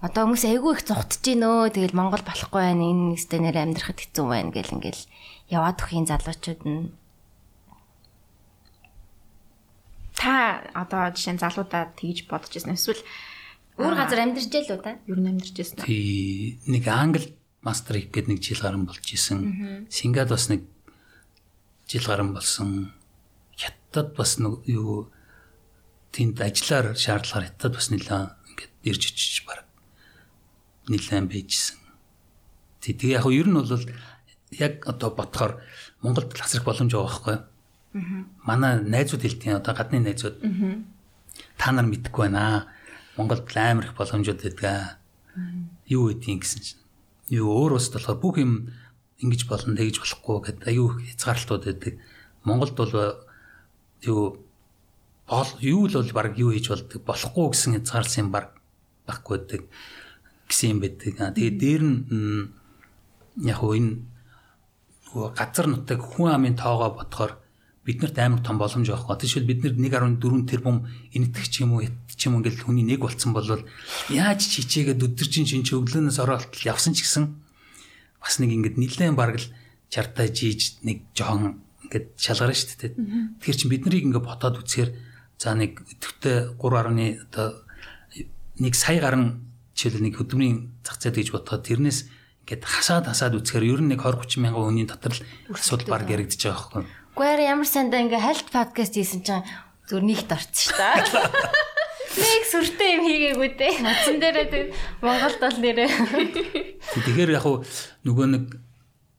Одоо хүмүүс айгүй их зогтож гинөө. Тэгэл Монгол болохгүй байна. Энэ нэстэ нэр амьдрахад хэцүү байна гэл ингээл яваад өхийн залуучууд нь та одоо жишээ нь залуудаа тэгж бодож ирсэн эсвэл өөр газар амьдарч ял уу та? Юу н амьдарч ирсэн. Тий нэг англи мастер хийх гээд нэг жил гарan болж исэн. Сингад бас нэг жил гарan болсон. Хятад бас нэг юу тэнд ажиллаар шаардлагаар хятад бас нэлээд ингээд ирж очиж баг нэлээд байжсэн. Тэгээ яг ер нь бол яг одоо бодохоор Монголд тасрах боломж байгаа байхгүй. Аа. Манай найзууд хэлтийн одоо гадны найзууд. Аа. Та нар мэдэхгүй байна. Монголд амар их боломжууд байдаг. Юу гэдгийг гэсэн чинь. Юу өөр ус болохоор бүх юм ингэж болно тэгж болохгүй гэдэг аюу хязгаарлалтууд байдаг. Монголд бол юу бол юу л бол баг юу хийж болдог болохгүй гэсэн хязгаарлсан баг байхгүй байдаг гэсэн юм байдаг. Тэгээд дээр нь яг хөө энэ газар нутаг хүн амын тоогоо бодохоор биднэрт амар том боломж байхгүй. Тийшэл бид нэг 1.4 тэрбум энэтх ч юм уу ч юм ингээл хүний нэг болцсон бол яаж чичээгээд өдөржин шинж өглөөнөөс ороод явсан ч гэсэн бас нэг ингээд нилээн бараг л чартаа жийж нэг жоон ингээд шалгарна шүү дээ. Тэгэхээр чи бид нарыг ингээд ботоод үцхээр за нэг өдөртөө 3.1 одоо нэг сая гарan жишээл нэг хөдөлмөрийн зах зээл гэж бодоход тэрнээс ингээд хасаад хасаад үцхээр ер нь нэг 20 30 мянган хүний дотор л асуудал баг яригдчихэж байгаа байхгүй. Гэхдээ ямар сандаа ингээ хальт подкаст хийсэн чинь зүр нэгт шүү дээ. Нэг сүртэй юм хийгээгүй дээ. Нацсан дээрээ тэг Монголд бол нэрээ. Тэгэхээр яг нөгөө нэг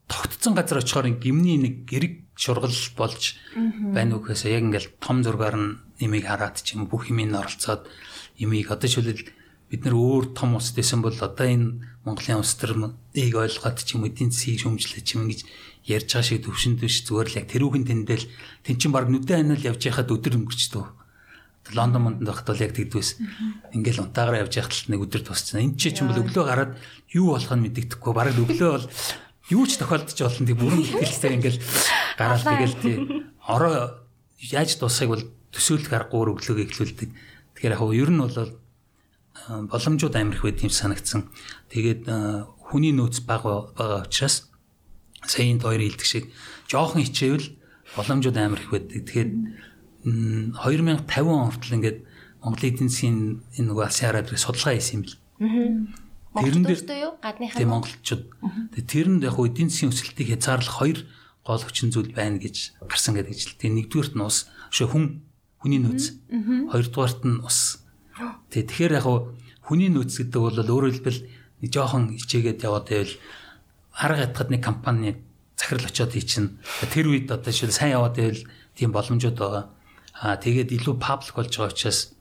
тогтцсон газар очихоор гимний нэг гэрэг шургал болж байна уу гэхээсээ яг ингээл том зургаар нь имийг хараад ч юм бүх юмыг оролцоод имийг одоо шүлэл бид нар өөр том ус дэсэн бол одоо энэ Монголын ус төр ийг ойлгоод ч юм эдийн засгийг шөмжлөж ч юм ингэж ярьж байгаа шиг төвшөнд биш зүгээр л яг тэрүүхэн тэндэл тэн чин баг нүдэн анал явж яхад өдөр өнгөрчдөг. Лондон мондод байхад бол яг тэгдвэс. Ингээл унтаагаар явж яхад нэг өдөр тусцсан. Энд чи ч юм бол өглөө гараад юу болох нь мэддэхгүй. Бараг өглөө бол юу ч тохиолдож болно тий бүрэн ихтэй ингээл гараал тэгэл тий ороо яаж дуусахыг бол төсөөлөх аргагүй өглөөг эхлүүлдэг. Тэгэхээр яг ер нь бол боломжууд амирх байт юм санагдсан. Тэгээд хүний нөөц бага байгаа учраас саяын хоёр хэлдэг шиг жоохон хичээвэл боломжууд амирх байдаг. Тэгэхээр 2050 он хүртэл ингээд Монголын эдийн засгийн энэ нөгөө алсын хараад судалгаа хийсэн юм бэл. Тэрэн дээр юу гадныхаа тийм монголчууд. Тэрэнд яг эдийн засгийн өсөлтийг хязгаарлах хоёр гол хүчин зүйл байна гэж гарсан гэдэг жил. Тэгээд нэгдүгээрт нь ус, шөө хүн хүний нөөц. Хоёрдугаарт нь ус. Тэгээд тэгэхээр яг хүний нөөц гэдэг бол өөрөөр хэлбэл нэг жоохон хичээгээд яваад байвал арга ятгад нэг компани захирал очиод хийчин. Тэр үед одоо жишээл сайн яваад байвал тийм боломжууд байгаа. Аа тэгээд илүү паблик болж байгаа учраас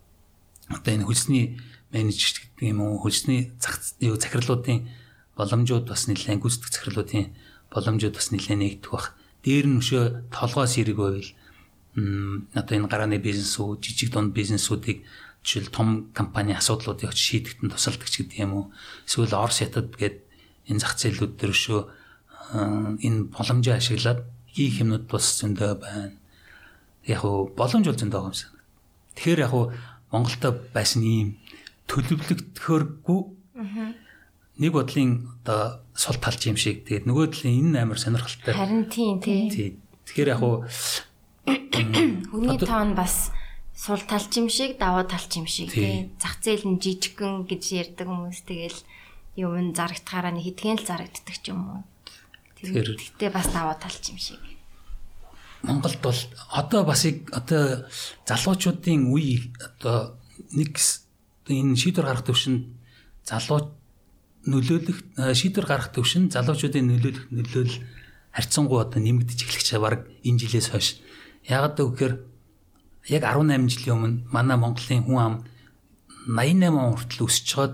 одоо энэ хөлсний менежер гэдэг юм уу хөлсний зах юу захирлуудын боломжууд бас нэлээд гүйцэтгэх захирлуудын боломжууд бас нэлээд нэгдэх бах. Дээр нь өшөө толгоос хэрэг байвал одоо энэ гарааны бизнесүүд жижиг дунд бизнесүүдийг жишээл том компани асуудлуудыг шийдэхэд тусалдаг ч гэдэг юм уу. Эсвэл Орос хятад гээд энэ зах зээлүүд дээр өшөө энэ боломжоо ашиглаад хийх юмнууд бас зөндөө байна. Яг уу боломж бол зөндөө юм шиг. Тэгэхээр яг уу Монголтой байсан ийм төлөвлөгдөхөөргүй нэг бодлын одоо сул талч юм шиг тэгээд нөгөө талын энэ амар сонирхолтой. Харин тийм тий. Тэгэхээр яг уу хүний тоон бас сул талч юм шиг даваа талч юм шиг тий. Зах зээл нь жижигхэн гэж ярьдаг хүмүүс тэгэл юм зарагдахаараа нэг хитгэн л зарагддаг ч юм уу. Тэгэхээр гэтээ бас даваа талч юм шиг. Монголд бол одоо бас одоо залуучуудын үе одоо нэг энэ шийдвэр гаргах төвшөнд залуу нөлөөлөх шийдвэр гаргах төвшин залуучуудын нөлөөлөх нөлөөл харьцангуй одоо нэмэгдэж эхлэх чаа баг энэ жилээс хойш. Яагаад гэвэл яг 18 жилийн өмнө манай Монголын хүн ам 88 он хүртэл өсөж чад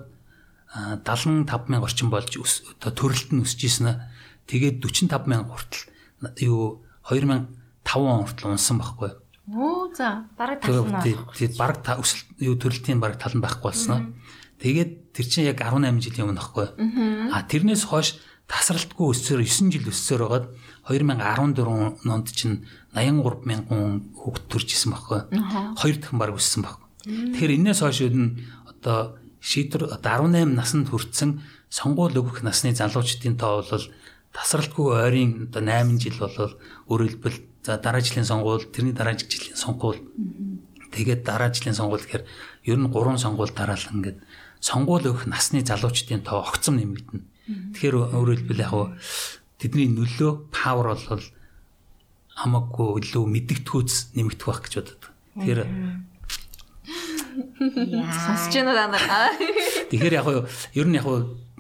75 мянга орчим болж төрөлт нь өсөж ийсэн. Тэгээд 45 мянга хүртэл юу 2000 5 он хүртэл унсан байхгүй. Оо за бараг тална. Тэгээд бараг та өсөл юу төрөлтийн бараг тал нь байхгүй болсноо. Тэгээд тэр чинь яг 18 жилийн өмнө байхгүй. А тэрнээс хойш тасралтгүй өссөөр 9 жил өссөөр байгаад 2014 онд чинь 83 мянган хүүхэд төрж исэн байхгүй. Хоёр дахин бараг өссөн байхгүй. Тэгэхээр энээс хойш нь одоо шийдвэр одоо 18 наснд хүрсэн сонгуул өгөх насны залуучдын тоо бол тасралтгүй ойрын одоо 8 жил болол өөрөлдвөл За дараа жилийн сонгуул, тэрний дараа жилийн сонгуул. Тэгээд дараа жилийн сонгуул гэхээр ер нь 3 сонгуул дараалан ингээд сонгуул өгөх насны залуучдын тоо огцом нэмэгдэнэ. Тэгэхээр өөрөөр хэлбэл яг тэдний нөлөө павер бол хамаагүй илүү мэдгэтгүүц нэмэгдэх байх гэж бодод. Тэгэхээр сонсож байна даа. Тэгэхээр яг ер нь яг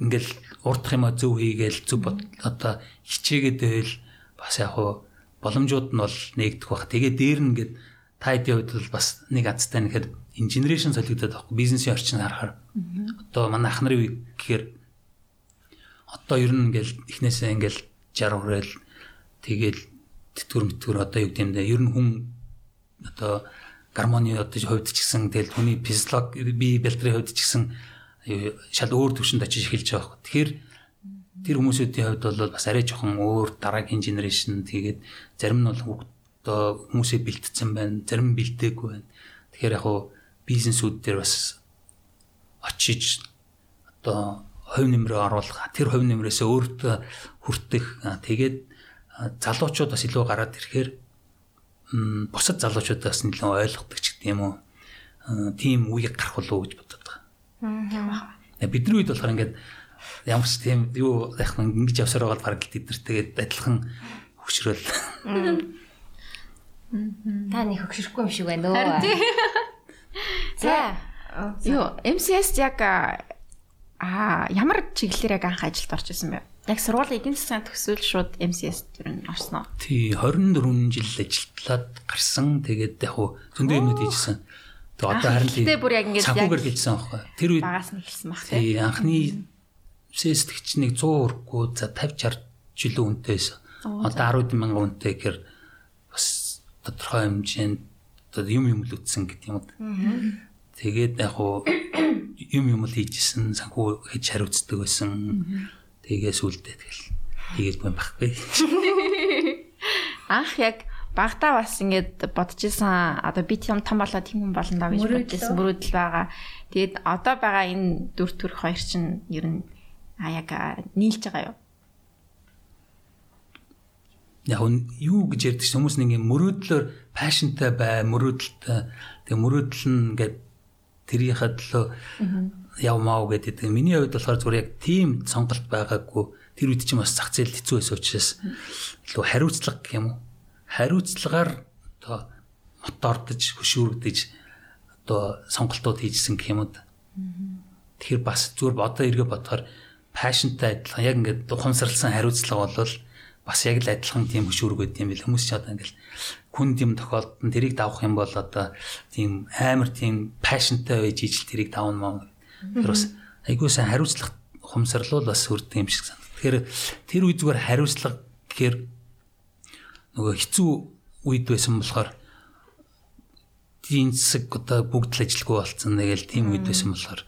ингээл урдах юм а зөв хийгээл зөв одоо хичээгээд байвал бас яг боломжууд нь бол нэгдэх бах. Тэгээ дээр нь ингээд та хэдийн хувьд бол бас нэг азтай нэхэд энэ генерашн солигдоод байхгүй бизнесийн орчин харахаар. Одоо манай ах нарын үе гэхээр одоо ер нь ингээл эхнээсээ ингээл 60 хүрээл тэгээл тэтгэр мэтгүр одоо юу гэмдэ ер нь хүн одоо гармоны одоо хувьд ч гэсэн тэгэл хүний физиолог би бэлтрийн хувьд ч гэсэн шал өөр төвшөнд очиж эхэлж байгаа. Тэгэхээр тэр хүмүүсүүдийн хувьд бол бас арай жоохон өөр дараагийн генерашн тэгээд зарим нь бол одоо хүмүүсээ бэлтцсэн байна, зарим нь бэлдээгүй байна. Тэгэхээр яг хуу бизнесүүд дээр бас очиж одоо хувь нэмрээ оруулах, тэр хувь нэмрээсээ өөртөө хүртэх тэгээд залуучууд бас илүү гараад ирэхээр бусад залуучуудаас нэлээд ойлгодог ч гэдэг юм уу. Тийм үеийг гарах болов уу гэж бодод байгаа. Аа. Бидний үед болохоор ингээд ямар ч тийм юу яг ингэж явсаар байгаа баг тэдэртэйгээд адилхан хөксрөл. Та нэг хөксөрөхгүй юм шиг байна өө. За. Юу, MCS яг аа ямар чиглэлээр яг анх ажилд орж исэн бэ? Яг сургуулийн эдийн засгийн төгсөөл шууд MCS төр нь орсноо. Тий, 24 жил ажиллаад гарсан. Тэгээд яг хуу зөндөө юмнууд хийжсэн. Тэгээд одоо харин. Тэгээд бүр яг ингэж яг санхүүгээр хийжсэн аахгүй. Тэр үед багаас нь хэлсэн баг тий. Анхны сэстгч нэг 100 өргөө за 50 60 жилийн үнэтэйсэн. Одоо 10 мянган үнэтэй гэхээр бас тодорхой хэмжээнд одоо юм юм л үтсэн гэдэг юм. Тэгээд яг хуу юм юм л хийжсэн санхүү хийж хариуцдаг байсан. Тэгээс үлдээ тэгэл. хийгээд юм байхгүй. Анх яг багтаа бас ингээд бодож исэн одоо би тийм том болоод тийм хүн болно даа гэж бодчихсон мөрөөдөл байгаа. Тэгээд одоо байгаа энэ дүр төрх хоёр чинь ер нь а яг нийлж байгаа юу? Яг юу гэж ярьдаг ч хүмүүс нэг юм мөрөөдлөөр пашнтай бай, мөрөөдөлтэй. Тэгээ мөрөөдөл нь ингээд тэрийнхээ төлөө явмаа гэдэг. Миний хувьд болохоор зүгээр яг тийм сонголт байгаагүй. Тэр үед чинь бас зах зээл хэцүү байсан учраас илүү хариуцлага гэх юм уу? Хариуцлагаар одоо мотордож, хөшүүрдэж одоо сонголтууд хийжсэн гэх юм уу? Тэгэхээр бас зүгээр одоо эргээ бодохоор пашнтай адилхан яг ингээд ухамсарласан хариуцлага бол бас яг л адилхан тийм хөшүүргүүд юм бил хүмүүс ч одоо ингээд хүн юм тохиолдолд тэрийг давах юм бол одоо тийм амар тийм пашнтай байж ижил тэрийг давна маа. Тэр бас айгуу сайн хариуцлага ухамсарлуул бас хүрдэг юм шиг санагдав. Тэгэхээр тэр үе зүгээр хариуцлага гэхээр нөгөө хэцүү үед байсан болохоор тийм засаг одоо бүгд л ажилгүй болцсон. Тэгэл тийм үед байсан болохоор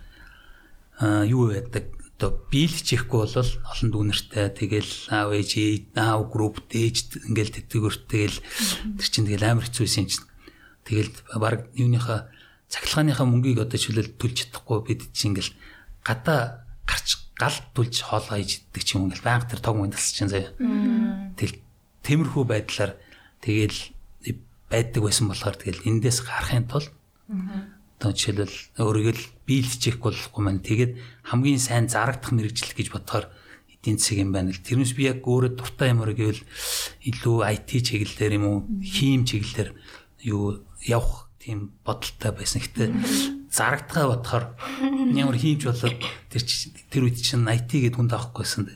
аа юу байдаг одоо биелчихэхгүй бол олон дүүнертэй тэгэл аав ээж аав групп дээж ингээл тэтгэвэртэйгэл тэр чинь тэгэл амар хэцүү юм чинь. Тэгэл баг юуныхаа цахилгааныхаа мөнгийг одоо чөлөөл төлж чадахгүй бид чинь ингээл гадаа гарч галт түлж хоолоо хийж иддэг ч юм ингээл байнга тэр тог мөн тасч чинь заяа. Тэгэл темирхүү байдлаар тэгэл байдаг байсан болохоор тэгэл эндээс гарахын тулд одоо жишээлбэл өөрийгөө биелчих болохгүй маань тэгээд хамгийн сайн зарагдах мэрэгжил гэж бодохоор эдийн засаг юм байна л тэрнээс би яг өөрөө дуртай юмэр гэвэл илүү IT чиглэлээр юм уу хийм чиглэлээр юу явах тийм бодолтой байсан. Гэтэ зарагдгаа бодохоор ямар хиймж болоод тэр тэр үед чинь IT гэдэг хүнд авахгүйсэн.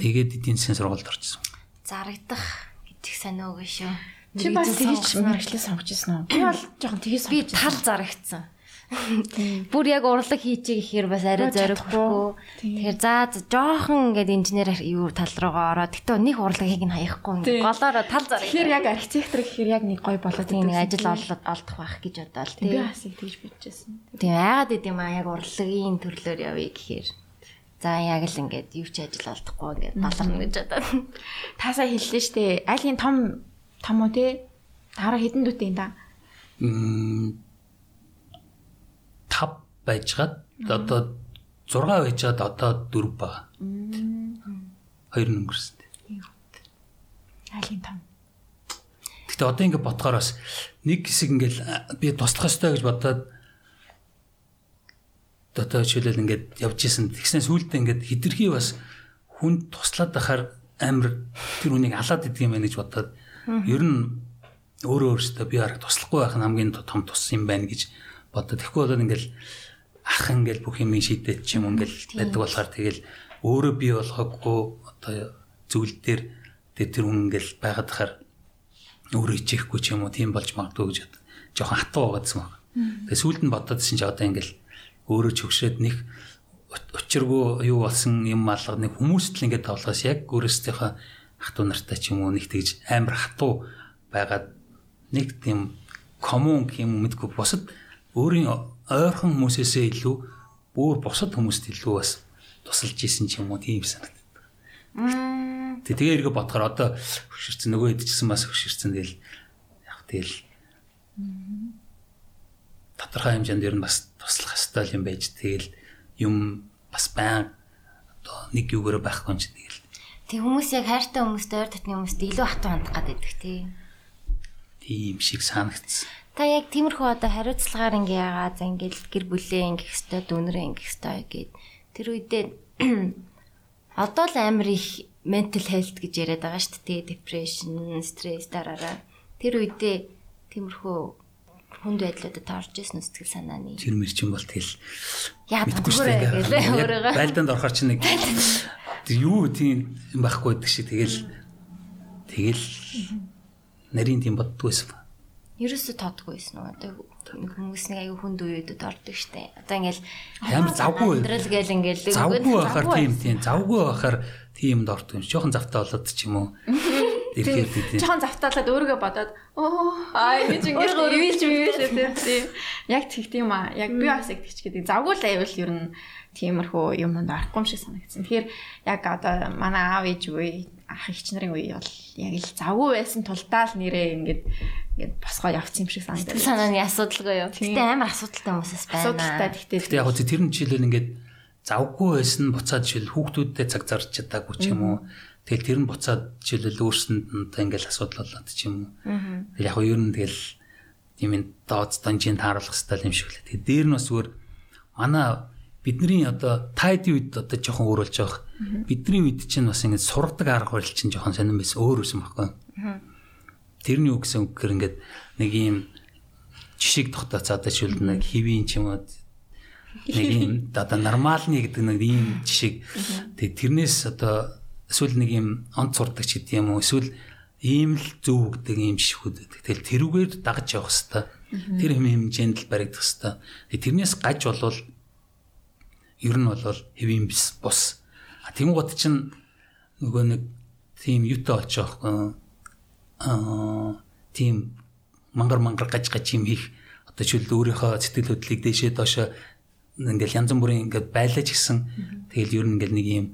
Тэгээд эдийн засгийн сургуульд орчихсон зарагдах гэдэг санаа үгүй шүү. Чи бас тэгж мэрэгчлээ сонгож ирсэн үү? Би бол жоохон тгийс би тал зарагдсан. Бүр яг урлаг хийчих гэхээр бас арай зориггүй. Тэгэхээр за жоохон ингээд инженер юу тал руугаа ороод гэтөө нэг урлагийг нь хаяхгүй голоороо тал зараг. Тэгэхээр яг архитектор гэхээр яг нэг гоё болоод нэг ажил олдох байх гэж бодоол тийм. Би бас тэгж бодчихсон. Тийм айгаад идэм аа яг урлагийн төрлөөр явъя гэхээр. За яг л ингээд юу ч ажил олдохгүй ингээд баларна гэж бодоод. Таасаа хэллээ штэ. Айлын том том уу те? Тараа хідэн дүүтэй юм да. Мм 5 байжгаад одоо 6 байжгаад одоо 4 ба. Хоёр нь өнгөрсөн. Айлын том. Гэтэ одоо ингээд бодохоор бас нэг хэсэг ингээд би туслах ёстой гэж бодоод одоо жишээлбэл ингээд явж исэн. Тэгснэ сүүлдээ ингээд хитрхи бас хүнд туслаад байхаар амар тэр хүнийг алаад идэг юм байна гэж бодоод ер нь өөрөө өөртөө би хараг туслахгүй байх нь хамгийн том тус юм байна гэж бодоод тэгэхгүй болоод ингээл ах ингээл бүх юм шийдээд ч юм ингээл байдаг болохоор тэгэл өөрөө би болгоогүй одоо зүйл дээр тэр тэр хүн ингээл байгаад тахаар өөрөө ичээхгүй ч юм уу тийм болж магадгүй гэж жоохон хатуу байгаадсан баг. Тэгээ сүүлд нь бодоодсэн чи одоо ингээл өөрөө ч өгшөөд нэг учиргүй юу болсон юм алга нэг хүмүүст л ингээд тоглоос яг өөрөөсийнхөө ゥ нартай ч юм уу нэг тэгж амар хатуу байгаад нэг тийм коммун юм мэдгүй босод өөрийн ойрхон хүмүүсээсээ илүү бүр босод хүмүүст илүү бас тусалж исэн ч юм уу тийм санагдав. Тэг тэгээ эргээ бодохоор одоо хөшөрцөн нөгөө идчихсэн бас хөшөрцөн тэгэл яг тэгэл тодорхой хэмжээнд ер нь бас туслах хэвээр юм байж тэгэл юм бас байн одоо нэг юугаар байхгүй юм чи тэгэл. Тэг хүмүүс яг хайртай хүмүүстэй ойр татны хүмүүстэй илүү хатуу хандах гэдэг тий. Тийм шиг санагдсан. Та яг тиймэрхүү одоо хариуцлагаар ингээ яагаа за ингээл гэр бүлээ ингэх хэвээр дүүнэрээ ингэх хэвээр гэд тэр үедээ одоо л амар их mental health гэж яриад байгаа шүү дээ. Depression, stress дараараа. Тэр үедээ тиймэрхүү хүнд байдлуудад таарч ирсэн сэтгэл санааны. Тэр мэр чинь бол тэгэл яа зүгээр гэлээ өөрөөгөө. Байлдаанд орохоор чинь нэг юу тийм юм байхгүй байдаг шиг тэгэл тэгэл нарийн тийм боддгоо байсан ба. Ерөөсө тоодгүй байсан уу? Одоо хүмүүс нэг аюу хүнд үеүүдэд ордог штэ. Одоо ингээл амар завгүй амьдрал гээл ингээл завгүй байхаар тийм тийм завгүй байхаар тиймд ордог юм. Жохон завтай болоод ч юм уу. ирэхээр тийм. Жохон завтаалаад өөрийгөө бодоод оо аа ингэж ингэж ивэлж ивэлээ тийм. Яг тэгт юм аа. Яг би бас яг тэгч гэдэг. Завгүй л айвал ер нь тиймэрхүү юмд орохгүй юм шиг санагдсан. Тэгэхээр яг одоо манай аав ээж үе ах их нарын үе бол яг л завгүй байсан тулдаа л нэрээ ингээд ингээд босгоо явцсан юм шиг санагдав. Санааны асуудалгүй юу? Гэтэ амар асуудалтай хүмүүсээс байна. Асуудалтай гэхдээ Гэтэ яг тэр нь жишээлбэл ингээд завгүй байсан буцаад жишээл хүүхдүүдтэй цаг зарч чадаагүй ч юм уу. Тэгэл тэр нь буцаад жишээлбэл өөрсөнд нь ингээл асуудал болоод ч юм уу. Тэгэл яг ер нь тэгэл тийм энэ доод данжийн тааруулах стайл юм шиг лээ. Тэгээ дээр нь бас зүгээр манай бидний одоо тайд үед одоо жоохон өөр болж байгаа. Бидний үед чинь бас ингэ сургадаг арга барил чинь жоохон сонирн байсан өөр байсан байхгүй. Тэрний үг гэсэн үгээр ингээд нэг юм жишиг тогтооцоо одоо шүлд нэг хэвийн ч юм уу нэг юм одоо нормалны гэдэг нэг ийм жишиг тэг тэрнээс одоо эсвэл нэг юм онц сурдаг ч гэдэг юм уу эсвэл ийм л зөв гэдэг ийм жишгүүд байдаг. Тэгэл тэрүүгээр дагаж явах хэвээр тэр хэм хэмжээнд л баригдах хэвээр. Тэрнээс гаж болвол ер нь бол хэвийн бис бус. Тэнгууд чинь нөгөө нэг тийм юутай болж байгаа аа тийм мангар мангар гаж гаж юм хийх одоо чүл өөрийнхөө сэтгэл хөдлөлийг дээшээ доошоо ингээл янз бүрийн ингээд байлаач гисэн тэгэл ер нь ингээл нэг юм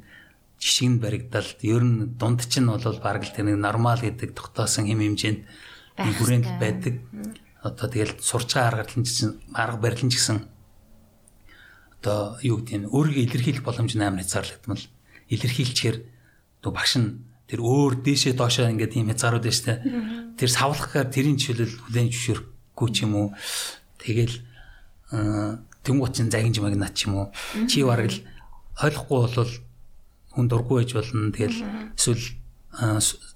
жишг нь баригдал ер нь дунд чинь бол баг л тэр нэг нормал гэдэг тогтоосон хэм хэмжээнд хүрээнд байдаг. Одоо тэгэл сурч байгаа арга барилын арга барилын ч гэсэн одоо юу гэдэг нь өөрийгөө илэрхийлэх боломж нь амар хязгаарлагдмал. Илэрхийлчихээр одоо багш нь тэр өөр дээшээ доошоо ингээд тийм хязгаарууд байна штэ тэр савлахаар тэрийн жишээлэл хүлэн зөвшөөрөхгүй ч юм уу. Тэгэл тэнгуут чин загинж магнат ч юм уу. Чи бараг л ойлгохгүй болвол хүн дургүй байж болно. Тэгэл эсвэл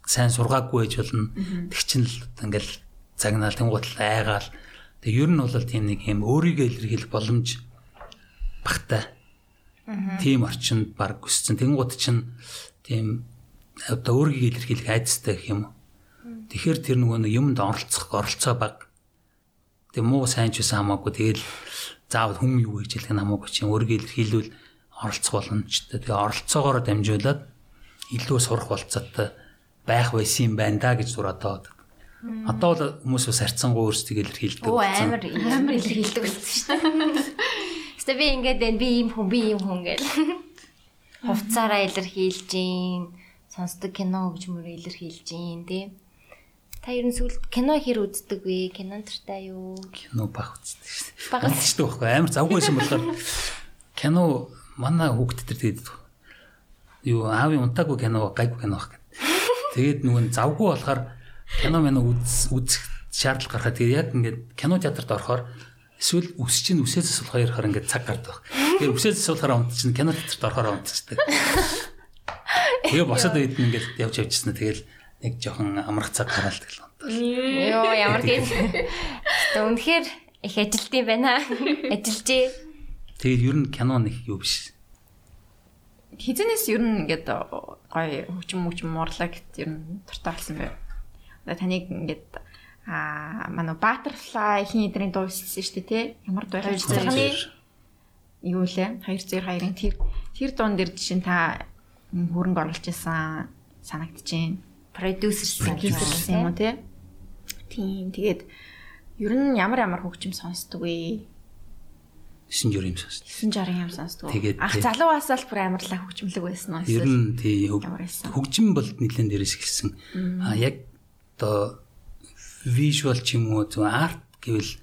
сайн сургаагүй байж болно. Тэг чин л ингээл загнаал тэнгуут айгаал. Тэг ер нь бол тийм нэг юм өөрийгөө илэрхийлэх боломж багтай. Тийм орчинд баг өссөн. Тэнгууд чинь тийм одоо өөрийгөө илэрхийлэх айдастай гэх юм. Тэгэхээр тэр нөгөө нэг юмд оролцох оролцоо баг. Тэг муу сайн ч байсан хамаагүй. Тэгэл заавал хүм юу гэж хэлэх нь хамаагүй. Чинь өөрийгөө илэрхийлвэл оролцох боломжтой. Тэгээ оролцоогоор дамжуулаад илүү сурах болцоотой байх байсан юм байна да гэж зур одоо Одоо бол хүмүүс бас харьцангуй өөрсдөө илэрхийлдэг. Оо амар амар илэрхийлдэг болсон шүү дээ. Гэтэ би ингээд байна би ийм хүн би ийм хүн гэл. Хувцаараа илэрхийлж гин, сонсдог кино гэж мөр илэрхийлж гин тий. Та ер нь сүүл кино хэр үздэг вэ? Кинон тартай юу? Кино баг үздэг шүү дээ. Баг үздэг байхгүй амар завгүйсэн болохоор кино манай хүүхд төр тэгээд юу аавын унтаагүй кино гайгүй кино баг. Тэгээд нөгөө завгүй болохоор кино мэн үзэх шаардлага гарахад тэгээд яг ингээд кино театрт орохоор Эсвэл үс чинь үсээс асуулахаар ярихаар ингээд цаг гардаг. Тэгэхээр үсээс асуулахаар унт чинь кино театрт орохоор унтчихдаг. Тэгээ босоод үед ингээд явж явжсэн нь тэгэл нэг жоохон амрах цаг гараал тэгэл унтаа. Йоо ямар гээд. Тэ үнэхээр их ажилтсан байна. Ажилжээ. Тэгээд ер нь кино нэг юу биш. Хизэнээс ер нь ингээд гоё хүчм хүчм муурлаа гэт ер нь дуртай болсон бай. Одоо таныг ингээд аа манай Butterfly хин эдрийн дуу хэлсэн шүү дээ тий. Ямар дуу вэ? Юу лээ? 202-ын тэр тэр дуун дээр жишээ та хөрөнгө оруулж исэн санагдчихээн. Продюсер продюсер юм уу тий? Тийм. Тэгээд ер нь ямар ямар хөгжим сонсдог вэ? 960 юм сонсдог. 960 юм сонсдог. Ах залуугаас л бүр амарлаа хөгжмөлөг байсан уу? Ер нь тий хөгжим бол нэлээд дээрээс эхэлсэн. А яг одоо visual ч юм уу зөв арт гэвэл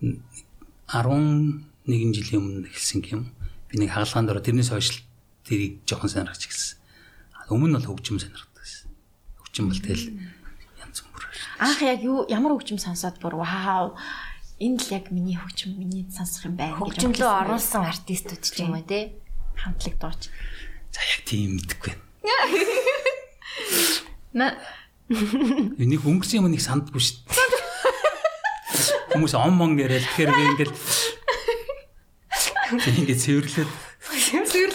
11 жилийн өмнө эхэлсэн юм. Би нэг хаалгаанд ороо тэрнээс хойш тэрийг жоохон сонирхож эхэлсэн. Өмнө нь бол хөгжим сонирхдаг байсан. Хөгжим бол тэгэл янз бүр. Анх яг юу ямар хөгжим сонсоод бүр вау энэ л яг миний хөгжим миний сонсох юм байна гэж хөгжимлөө оруулсан артистууд ч юм уу те хамтлаг дууч. За яг тийм мэдгүй. На Энийг өнгөрсөн юм нэг сандгүй шүү дээ. Хүмүүс он мон яриад тэгэхээр би ингээл ингээд цэвэрлээд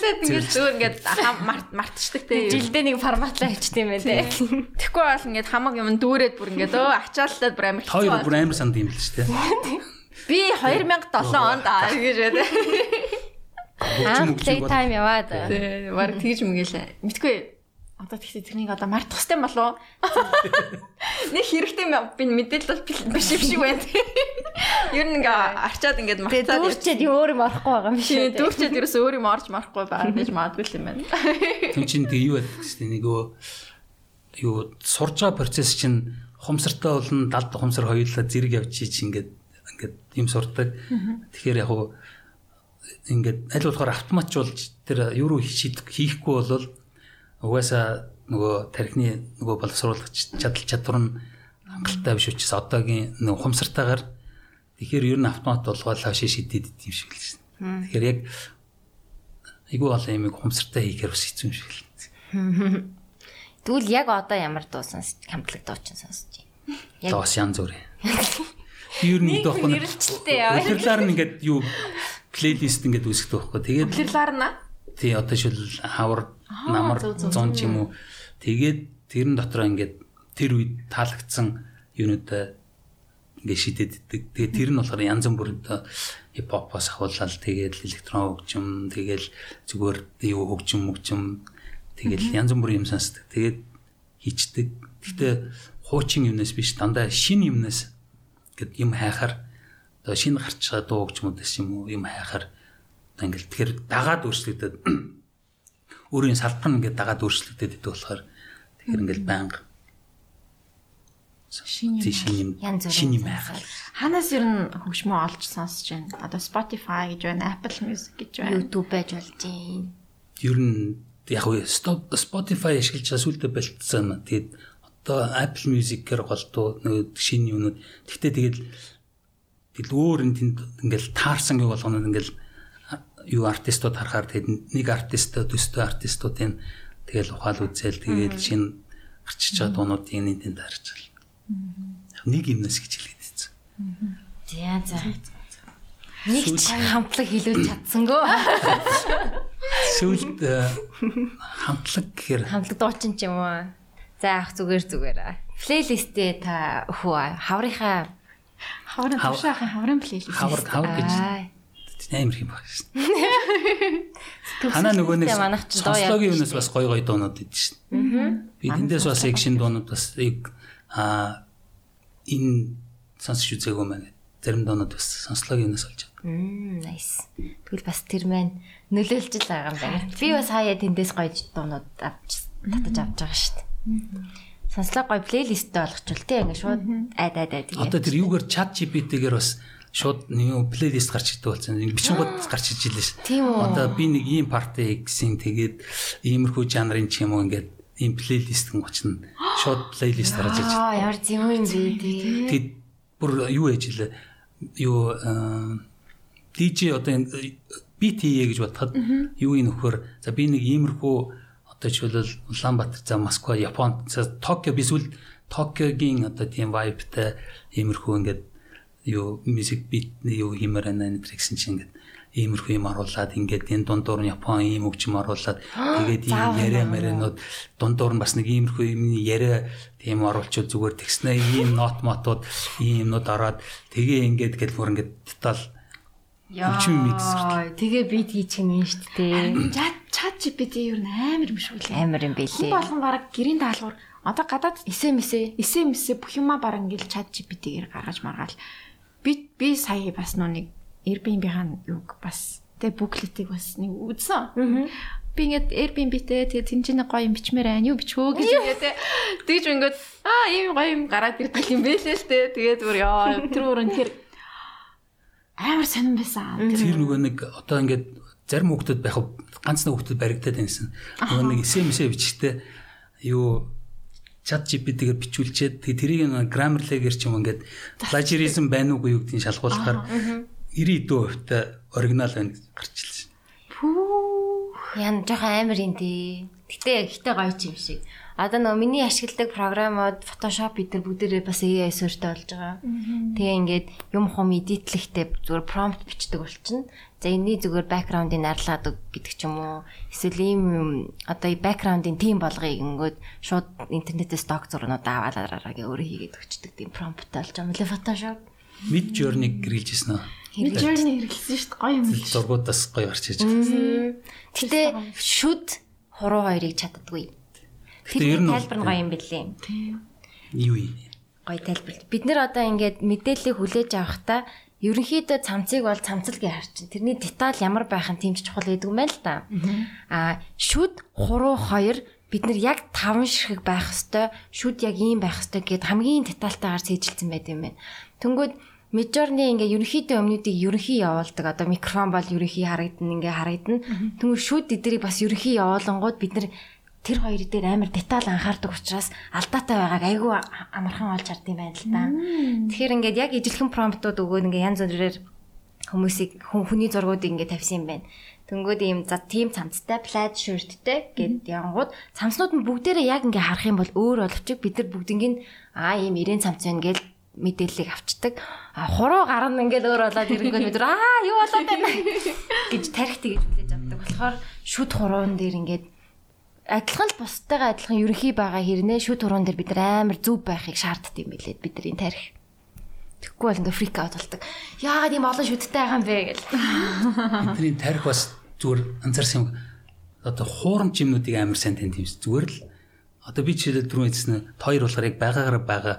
цэвэрлээд ингээд зөөр ингээд март мартчихдаг те. Жилдээ нэг форматлаа хийчтэй юм байна те. Тэгэхгүй бол ингээд хамаг юм дүүрээд бүр ингээд өө ачааллаад бүр амар хэцүү. Хоёр бүр амар санд юм л шүү дээ. Би 2007 онд аа гэж байна. Аа play time яваад. Тэг, баг тэгж мгийлээ. Мэдгүй Одоо тэгтээ тэрнийг одоо мартах хэрэгтэй болов? Нэг хэрэгтэй би мэдээлэл биш юм шиг байна. Ер нь ингээ арчаад ингээд Тэгээ мартаад. дүүрчээд өөр юм орохгүй байгаа юм шиг. дүүрчээд ерөөс өөр юм орж марахгүй байгаа гэж магадгүй юм байна. Тэм чин тэг юу байдаг гэсэн нөгөө юу сурж байгаа процесс чинь хумсартай болно далд хумсар хоёулаа зэрэг явж чи ингээд ингээд юм сурдаг. Тэгэхээр яг хуу ингээд аль болохоор автоматжуулж тэр юу руу шийдэх хийхгүй бол угаасаа нөгөө тархины нөгөө боловсруулагч чадал чадвар нь хангалттай биш учраас одоогийн нөгөө хумсартайгаар тэгэхээр ер нь автомат болгоод хашаа шидэд юм шиг л шин. Тэгэхээр яг айгүй олон юм хумсартай хийхээр бас хэцүү юм шиг л. Тэгвэл яг одоо ямар дуу сонсч хамтлаг дуучин сонсч байна. Яг Доос янз бүр. Ер нь идэх яа. Өдөрлөөр нь ингээд юу плейлист ингээд үүсгэх байхгүй. Тэгээд Тэрлаар на. тий одоо шил хавар намар зөв, зөв, зон ч юм уу. Тэгээд тэрэн дотроо ингээд тэр үед таалагдсан юунуудаа ингээд шидэд иддэг. Тэгээд тэр нь болохоор янз бүрийн хипхопоос ахуулаад тэгээд электрон хөгжим, тэгээд зүгээр юу хөгжим хөгжим тэгээд янз бүрийн юм сонсдог. Тэгээд хийчдэг. Гэхдээ хуучин юмнаас биш дандаа шин юмнаас гэд юм хайхаар одоо шинэ гарч байгаа дуу хөгжмүүдээс юм уу юм хайхаар одоо ингээл тэгэхээр дагаад өөрчлөгдөд өөрийн салбар нь ингээд дагаад өөрчлөгдөд идэг болохоор тэгэхээр ингээл байнга Шин юм. тий шин юм хайхаар Ханаас ер нь хөгжмөө олж сонсож байна. Одоо Spotify гэж байна, Apple Music гэж байна. YouTube байж болж юм. ер нь яг уу Stop- Spotify ашиглаж байгаа сүлдө болцсон. Тэгээд одоо Apple Music-ээр голдуу нөгөө шинэ юмнууд. Гэхдээ тэгээд тэгэл өөр энэ тэнд ингээл таарсан гэх болгоно ингээл юу артистууд харахаар тэгээд нэг артистууд төстэй артистуудын тэгэл ухаал үзэл тэгээд шинэ гарчиж байгаа дуунуудын энэ тэнд харж байна. Нэг юмнаас гэж хэлээд байсан. За за. Нэг ч хамтлаг хэлүүлж чадсангүй. Сүүлд э, хамтлаг гэхээр Хамтлаг дуучин ч юм уу. За ах зүгээр зүгээр. Плейлистээ та өхөө хаврынхаа Хаврын Хав- тушаахын хаврын плейлист. хавар хавар гэж амар юм баг шин. Ханаа нөгөө нэг ярьж юмнаас бас гой гой дуунууд идэв шин. Би тэндээс бас экшн дуунууд бас а энэ сонсч үзээгүй маань. Зарим дуунууд бас сонслогийн юмнаас олж байгаа. Мм, nice. Тэгвэл бас тэр маань нөлөөлж л байгаа юм байна. Би бас хаяа тэндээс гоё дуунууд авч татаж авч байгаа шүү дээ. Сонслог гоё плейлисттэй болгочвол тий ингээ шууд айд айд айд. Одоо тэр юугаар чат GPT-гээр бас шууд нэг плейлист гарч ирдэг болсон. Нэг бичгүүд гарч иж илээ ш. Одоо би нэг ийм парти гэсэн тэгээд иймэрхүү жанрын ч юм уу ингээд ийм плейлист гэн очно. Шууд плейлист гарч ирж Аа, ямар зэм юм бэ тий. Тэгэд бүр юу ээж илээ юу DJ одоо энэ бит хийе гэж бодоход юу ий нөхөр за би нэг иймэрхүү одоо жишээлбэл Улаанбаатар за Москва Японд за Токио би сүүл Токиогийн одоо тийм вайбтай иймэрхүү ингээд юу мьюзик бит юу хиймээр байна гэсэн чинь ингээд иймэрхүү юм оруулаад ингээд энэ дундуур нь Япон ийм хөгжим оруулаад тэгээд ийм яриа мэрэнүүд дундуур нь бас нэг иймэрхүү юм яриа тийм оруулчуд зүгээр тэгснэ ийм нот мотууд ийм юмнууд ороод тэгээ ингээд гэл бүр ингээд тотал хөгжим микс Тэгээ бит хийчих юм шүү дээ. Чат чат GPT ер нь амар юм шүү лээ. Амар юм Хүн бэлээ. болгон бараг гэрийн даалгавар одоо гадаад Эсэ мэсэ. эсэ мэсэ бүх юма бараг ингээл чат GPT-гээр гаргаж маргаал. Би би сая бас нүг Airbnb-ийн юг бас тэг буклетыг бас нэг үзсэн. Би ингээд Airbnb-тэй тэгээ тэн чинь гоё юм бичмээр байна. Юу бичвөө гэж ингээд. Тэгж ингээд аа ийм гоё юм гараад ирдэг юм бэлээ л те. Тэгээд бүр яа тэр нь тэр амар сонирн байсан. тэр нөгөө нэг одоо ингээд зарим хүүхдүүд байх ганц нэг хүүхдүүд баригдаад байсан. Нөгөө нэг SMS бичгтээ юу чат GPT-гээр бичүүлчихэд тэгээ тэрийг нэг grammarly-гээр ч юм ингээд plagiarism байна уугүй юу гэдгийг шалгуулахаар 90% та оригинал байна гэж гарч илсэн. Пүү. Ян жоохон амар юм тий. Гэтэ ихтэй гоё ч юм шиг. Одоо нөгөө миний ашигладаг програмууд Photoshop гэдэр бүгдээрээ бас AI суурьтай болж байгаа. Тэгээ ингээд юм хум эдитлэхтэй зүгээр prompt бичдэг болчихно. За энэний зүгээр background-ыг нарлаад өг гэдэг ч юм уу. Эсвэл ийм юм, одоо background-ын тим болгоё ингээд шууд интернетээс stock зурнууд аваад араагаа өөрөө хийгээд өчтдөг тийм prompt-тай болж байгаа Photoshop. Mid journey гэрэлжсэн нөө. Midjourney хэрэглэсэн шүү дээ. Гоё юм биш. Зургуудаас гоё гарч иж байгаа. Гэтэ шүд хуруу хоёрыг чаддаггүй. Гэтэ ер нь тайлбар нь гоё юм бэлээ. юу юм. Гоё тайлбар. Бид нэр одоо ингээд мэдээллийг хүлээж авахдаа ерөнхийдөө цамцыг бол цамцал гэж харчин. Тэрний деталь ямар байх нь тийм ч чухал гэдэг юм байна л да. Аа шүд хуруу хоёр бид нар яг таван ширхэг байх хэвээр шүд яг ийм байх хэвээр гэд хамгийн детальтайгаар цээжилсэн байт юм байна. Тэнгүүд Мижорны ингээ ерөнхийдөө өмнөдийг ерөнхий явуулдаг. Одоо микрофон бол ерөнхий харагдана ингээ харагдана. Тэнгүүд шүд эдрийг бас ерөнхий явуулангууд бид нар тэр хоёр дээр амар деталь анхаардаг учраас алдаатай байгааг айгүй амархан олж хардсан байна л да. Тэгэхээр ингээд яг ижилхэн промптууд өгөөд ингээ янз бүрээр хүмүүсийг хүн хүний зургуудыг ингээ тавьсан юм байна. Тэнгүүд ийм за тийм цамцтай плад шүрттэй гэд янгууд цамцнууд нь бүгдээрээ яг ингээ харах юм бол өөр боловч бид нар бүгднийг аа ийм ирээн цамц байна гэж мэдээллийг авчдаг. А хуруу гарна ингээд өөр болоод ирэнгүүт бид аа юу болоод байна гэж тарих тэгж хүлээж авдаг. болохоор шүд хуруун дээр ингээд адилхан л бусдаагаа адилхан ерөнхий байгаа хэрнээ шүд хуруун дээр бид нар амар зүв байхыг шаарддаг юм билээ бидний тарих. Тэгэхгүй бол ингээд фрик аут болдог. Яагаад ийм олон шүдтэй байгаа юм бэ гэл. Бидний тарих бас зүгээр анзаарсан юм. Одоо хуурамч юмнуудыг амар сайн тань тийм зүгээр л одоо би жишээлбэл түрүү хэлсэн нь хоёр болохоор яг байгаагаар байгаа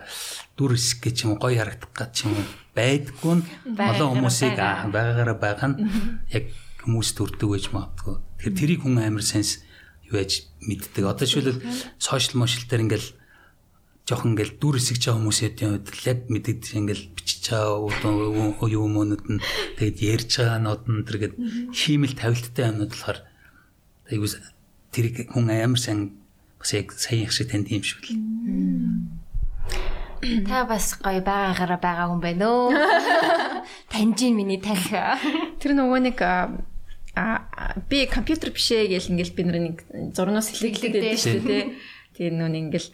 дүр хэсэг гэж юм гоё харагдах гэж юм байдгүй нь олон хүмүүсийг байгаагаараа байгаа нь яг хүмүүс төрдөг байж магадгүй. Тэгэхээр тэрийг хүн амар сенс яаж мэддэг. Одоо жишээлбэл сошиал мошил дээр ингээл жохон ингээл дүр хэсэгч байгаа хүмүүсийн л яг мэддэг ингээл бичиж байгаа юу юмнууд нь тэгэд ярьж байгаа нод нь тэргээд хиймэл тавилттай юмнууд болохоор айгуу тэрийг хүн амар сайн бас яг сайн их шиг танд юм шиг л. Та бас гоё байгаагаараа байгаа хүн байна өө. Таньжин миний тарих. Тэр нөгөө нэг а би компьютер бишээ гэл ингээл би нэг зурнаас сэлэглээд байдаг шүү дээ. Тэгээ нүүн ингээл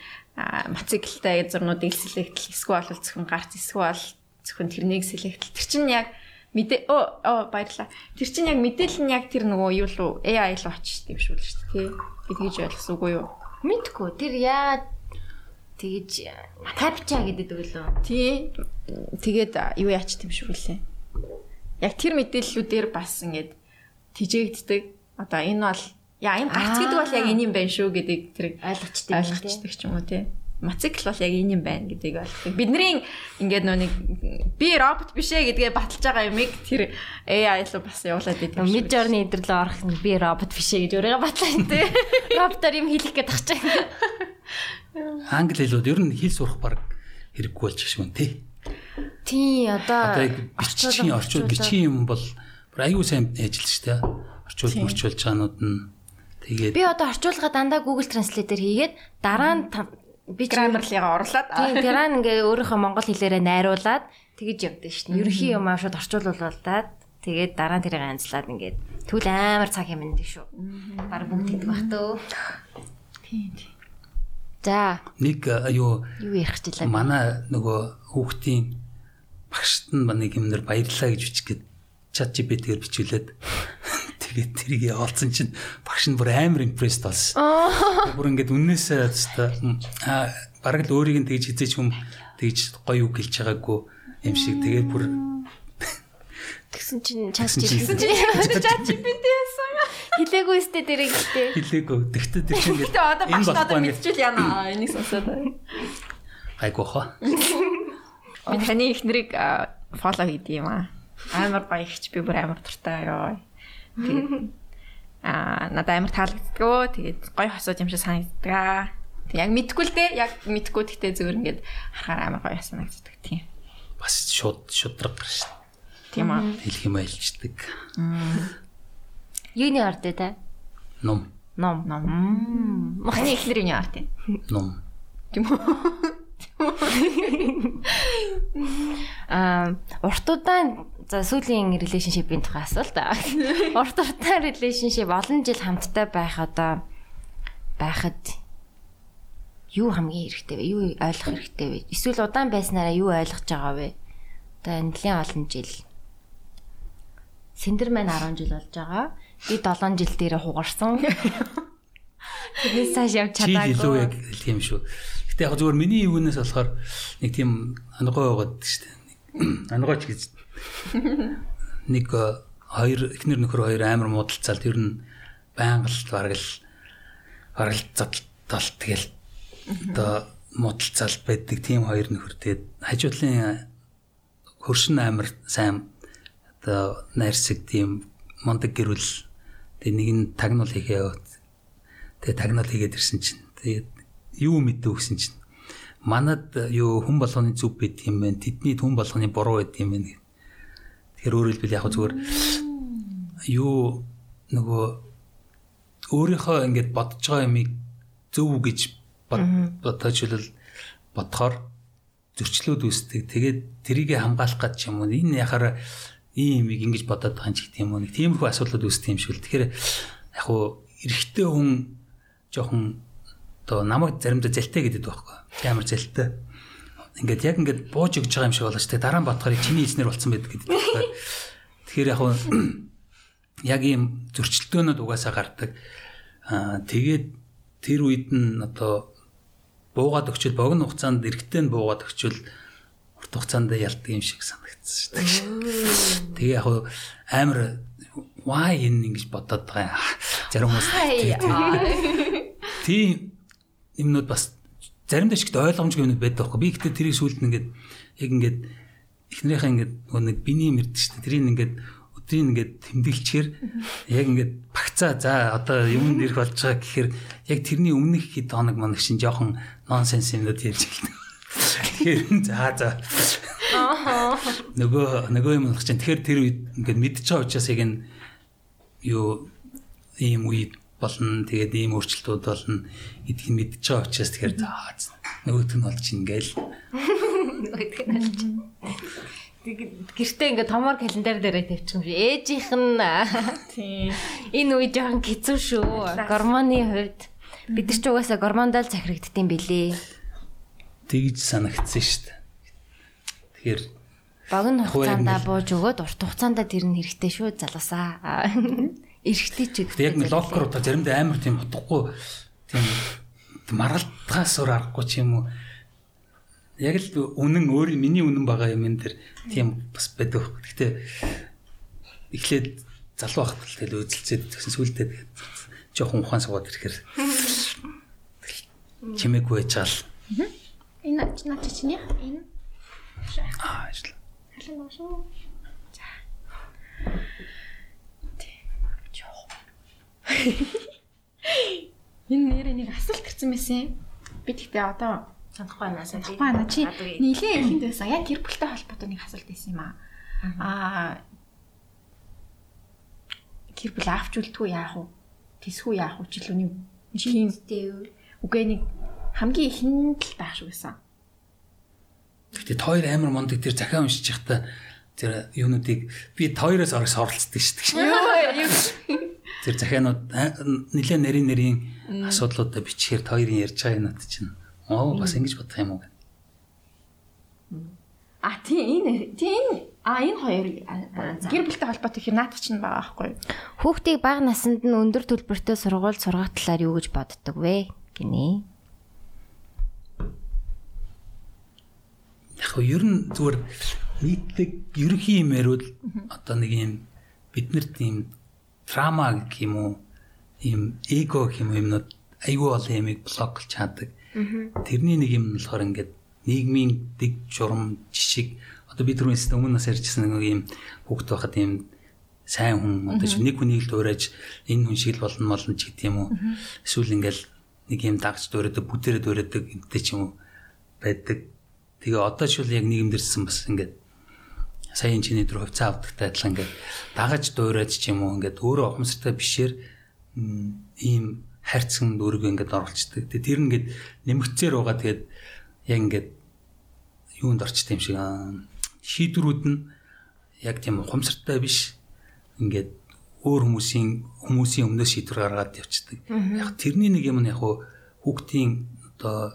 мотоциклтай зурнуудыг сэлэгдэл эсвэл зөвхөн гарц эсвэл зөвхөн тэрнийг сэлэгдэл. Тэр чинь яг мэдээ оо баярлаа. Тэр чинь яг мэдээлэл нь яг тэр нөгөө юу лу AI л очиж тийм шүү дээ шүү дээ. Би тэгж ойлгосон үгүй юу? Мэдгүй. Тэр яа тэгэж капча гэдэг үлээ. Тий. Тэгээд юу яач тийм шүү лээ. Яг тэр мэдээллүүдээр бас ингээд тижээгддэг. Одоо энэ бол яа энэ гарц гэдэг бол яг энэ юм байна шүү гэдэг тэр ойлгочтой ойлгочтой ч юм уу тий. Моцикл бол яг энэ юм байна гэдгийг ойлгох. Бидний ингээд нөө нэг би робот биш ээ гэдгээ баталж байгаа юмыг тэр AI л бас явуулаад идэв. Мид жорны өдрлөө орох нь би робот биш ээ гэж өөрийгөө батлаа тий. Роботоор юм хийх гээд тахчих. Англи хэлүүд ер нь хэл сурах баг хэрэггүй болж гişмэн тий. Тий одоо бичгийн орчууд бичгийн юм бол аюу сайн ажиллаж штэ. Орчуулж мөрчүүлж байгаанууд нь тэгээд би одоо орчуулга дандаа Google Translate-ээр хийгээд дараа нь би граммарлыгаа орлоод тий дараа нь ингээ өөрийнхөө монгол хэлээрээ найруулад тэгэж явдаг шин. Ерөнхий юм аа шууд орчуулуулаад тэгээд дараа нь тэрийг анзлаад ингээд түл амар цаг юм энэ шүү. Бараг бүгд хэлдэг бах төө. тий тий. За нэг юу юу ярих гэлээ. манай нөгөө хүүхдийн багшд нь нэг юмнэр баярлаа гэж бичгээд чат GPT-гээр бичүүлээд тэгээд тэрийг явуулсан чинь багш нь бүр амар импресд болсон. Бүр ингээд үннээсээ аа бараг л өөрийг нь тэгж хизээч хүм тэгж гоё үг хэлж байгаагүй юм шиг тэгээд бүр Тэгсэн чинь чат GPT Чат GPT байсан. Хилээгүй өстэй дэрэг гэлтэй. хэлээгүй. Тэгтээ тэр чинь Гэтэ одоо багш надад ингээд мэдчихвэл яана. Энийг сонсоод. айгуу хаа. Би таны ихнэрийг фолло хийдэг юм аа. Амар баягч би бүр амар дуртай ёо. Тэгээд аа надад амар таалагддаг. Тэгээд гоё хосууд юм шиг санагддаг. Тэг яг мэдгүй л дээ. Яг мэдгүй гэхдээ зөвөр ингээд харахаар амар гоё санагддаг тийм. Бас шууд шудраг гарч Тийм аа. хэлэх юм айлчдаг. Юуны ард ээ та? Ном, Ном. Ном. Таны ихнэр юу яарт юм? ном. Тийм үү? Аа урт удаан за сүүлийн relationship-ийн тухай асуулт. Урт удаан relationship олон жил хамтдаа байх одоо байхад юу хамгийн хэрэгтэй вэ? Юу ойлгох хэрэгтэй вэ? Эсвэл удаан байснараа юу ойлгож байгаа вэ? Одоо нэлээд олон жил. Синдер маань 10 жил болж байгаа. Би 7 жил дээр хугарсан. Тэрнээс цааш явж Чи илүү чадаагүй. яг хэлэх юм шүү. Гэтэ яг зүгээр миний юунаас болохоор нэг тийм ангой байгаад дээ. Ангойч гэж. Нэг э, хоёр эхнэр нөхөр хоёр амар муудалцаал тэр нь байнга л бараг л бараг л зодтол тал тэгэл одоо муудалцал байдаг тийм хоёр нөхөртэй хажуудлын хөршин амир сайн одоо найрсаг тийм мондөг гэрүүл. Тэг нэг нь тагнуул хийгээ яваад тэг тагнуул хийгээд ирсэн чинь. Тэгээд юу мэдээ өгсөн чинь манад юу хүн болгоны зүв байт юм байна тэдний хүн болгоны буруу байт юм байна тэгэхээр өөрөөр хэлбэл яг зүгээр юу нөгөө өөрийнхөө ингэж бодож байгаа юмыг зөв гэж бодож хэлэл бодохоор зөрчлөөд үүсдэг. Тэгээд тэрийг хамгаалах гэж юм уу? Энэ яхаар ийм юмыг ингэж бодоод байгаа ч гэх юм уу? Нэг тиймэрхүү асуудлууд үүсдэг юм шиг л. Тэгэхээр яг уу эрэгтэй хүн жоохон одоо намайг заримдаа зэлтэй гэдэг байхгүй. Ямар зэлтэй. Ингээд яг ингээд бууж өгч байгаа юм шиг болооч. Тэгээ дараа нь бодохоор чиний эзнэр болсон байдаг гэдэг. Тэгэхээр яг яг ийм зөрчилдөөнүүд угаасаа гардаг. Аа тэгээд тэр үед нь одоо буугаад өгчөл богино хугацаанд эргэтэй нь буугаад өгчөл урт хугацаанд ялдаг юм шиг санагдсан шүү дээ. Тэгээ яг амар why энэ ингэж бодоод байгаа юм. Зарим хүмүүс тийм юмнууд бас заримдаа ихтэй ойлгомжгүй юмнууд байдаг байхгүй. Би ихтэй тэрийг сүлд нь ингээд яг ингээд эхнэрийнхээ ингээд нэг биний мэрдэг шүү дээ. Тэрийг ингээд өдрийг ингээд тэмдэглэхээр яг ингээд багцаа за одоо юмд ирэх болж байгаа гэхээр яг тэрний өмнөх хэд хоног манаг шин жоохон нонсенс юмнууд ярьж эхэлдэг. Тэгэхээр за за. Нөгөө нөгөө юм болох чинь тэгэхээр тэр үед ингээд мэдчихэж байгаа учраас яг энэ юу ийм үед болно. Тэгээд ийм өөрчлөлтүүд болно. Гэдгийг мэдчихэж байгаа учраас тэгэхээр за нөгөөт нь болж ингээл. Нөгөөт нь болж гэртээ ингээ томор календар дээрээ тавьчих юм шиг ээжийнх нь тийм. Энэ үе жоохон хэцүү шүү. Гормоны хувьд. Бид нар ч угаасаа гормондол захирагддсан билээ тэгж санагдсан шүү дээ. Тэгэхээр богино хугацаанд бууж өгөөд урт хугацаанд тэр нь хэрэгтэй шүү залуусаа эргэтэй ч гэдэг яг локер удаа заримдаа амар тийм утгагүй тийм маргалтгаас өөр аргагүй ч юм уу яг л үнэн өөр миний үнэн байгаа юм энэ дэр тийм бас байдаг. Гэхдээ эхлээд залуу байхад л тэгэл үзэлцээд тэгсэн сүултээ жоохон ухаан суугаад ирэхээр чимээгүй байжаал. Энэ наач чинь энэ аа ажил. Халин шүү. За. Энэ нэрээ нэг асуулт ирсэн байсан. Би тэгтээ одоо Санахгүй байна. Санахгүй байна. Чи нийлээ ихэнд байсан. Яг гэр бүлтэй холбоотой нэг асуулт байсан юм аа. Аа гэр бүл авч үлдгүй яах вэ? Тэсхүү яах вэ? Жилүүний чинтэй юу? Үгүй нэг хамгийн ихэнд л байх шүү гэсэн. Гэтэ хоёр амар мондөг тэр захиа уншиж явахдаа тэр юунуудыг би хоёроос орос оролцдог шүү дээ. Тэр захианууд нэлээд нарийн нарийн асуудлуудаа бичгээр хоёрын ярьж байгаа юм над чинь Оо бас ингэж бодох юм уу? А тийм энэ тийм а энэ хоёр гэр бүлтэй холбоотой хэр наадах чинь байгаа байхгүй юу? Хүүхдийг бага наснд нь өндөр төлбөртэй сургууль сургах талаар юу гэж боддог вэ? гинэ. Яг нь ер нь зүгээр нийтлэг ерөнхий юм ярил одоо нэг юм биднэрт ийм трама гэх юм уу? Ийм эго гэх юм юмнууд айгүй бол ямиг блоклж чаддаг. Тэрний нэг юм нь болохоор ингээд нийгмийн дэг журам жишг одоо би түрүүнээс өмнө нас ярьжсэн нэг юм хүүхд байхад юм сайн хүн одоо нэг хүнийг л дуурайж энэ хүн шиг л болно молно ч гэдэг юм уу эсвэл ингээл нэг юм дагж дуурайдаг бүтээрээ дуурайдаг гэдэг ч юм уу байдаг. Тэгээ одоо ч бол яг нийгэмдэрсэн бас ингээд саяын чиний дөр хувьцаа авдагтай адилхан ингээд дагаж дуурайж ч юм уу ингээд өөрөө ухамсартай бишээр ийм хайрцсан өөрийгөө ингээд оруулцдаг. Тэгээ тэр ингээд нэмэгцээр байгаа тэгээд яг ингээд юунд орчтой юм шиг шийдвэрүүд нь яг тийм ухамсартай биш ингээд өөр хүмүүсийн хүмүүсийн өмнөөс шийдвэр гаргаад явцдаг. Яг тэрний нэг юм нь яг хүүхдийн одоо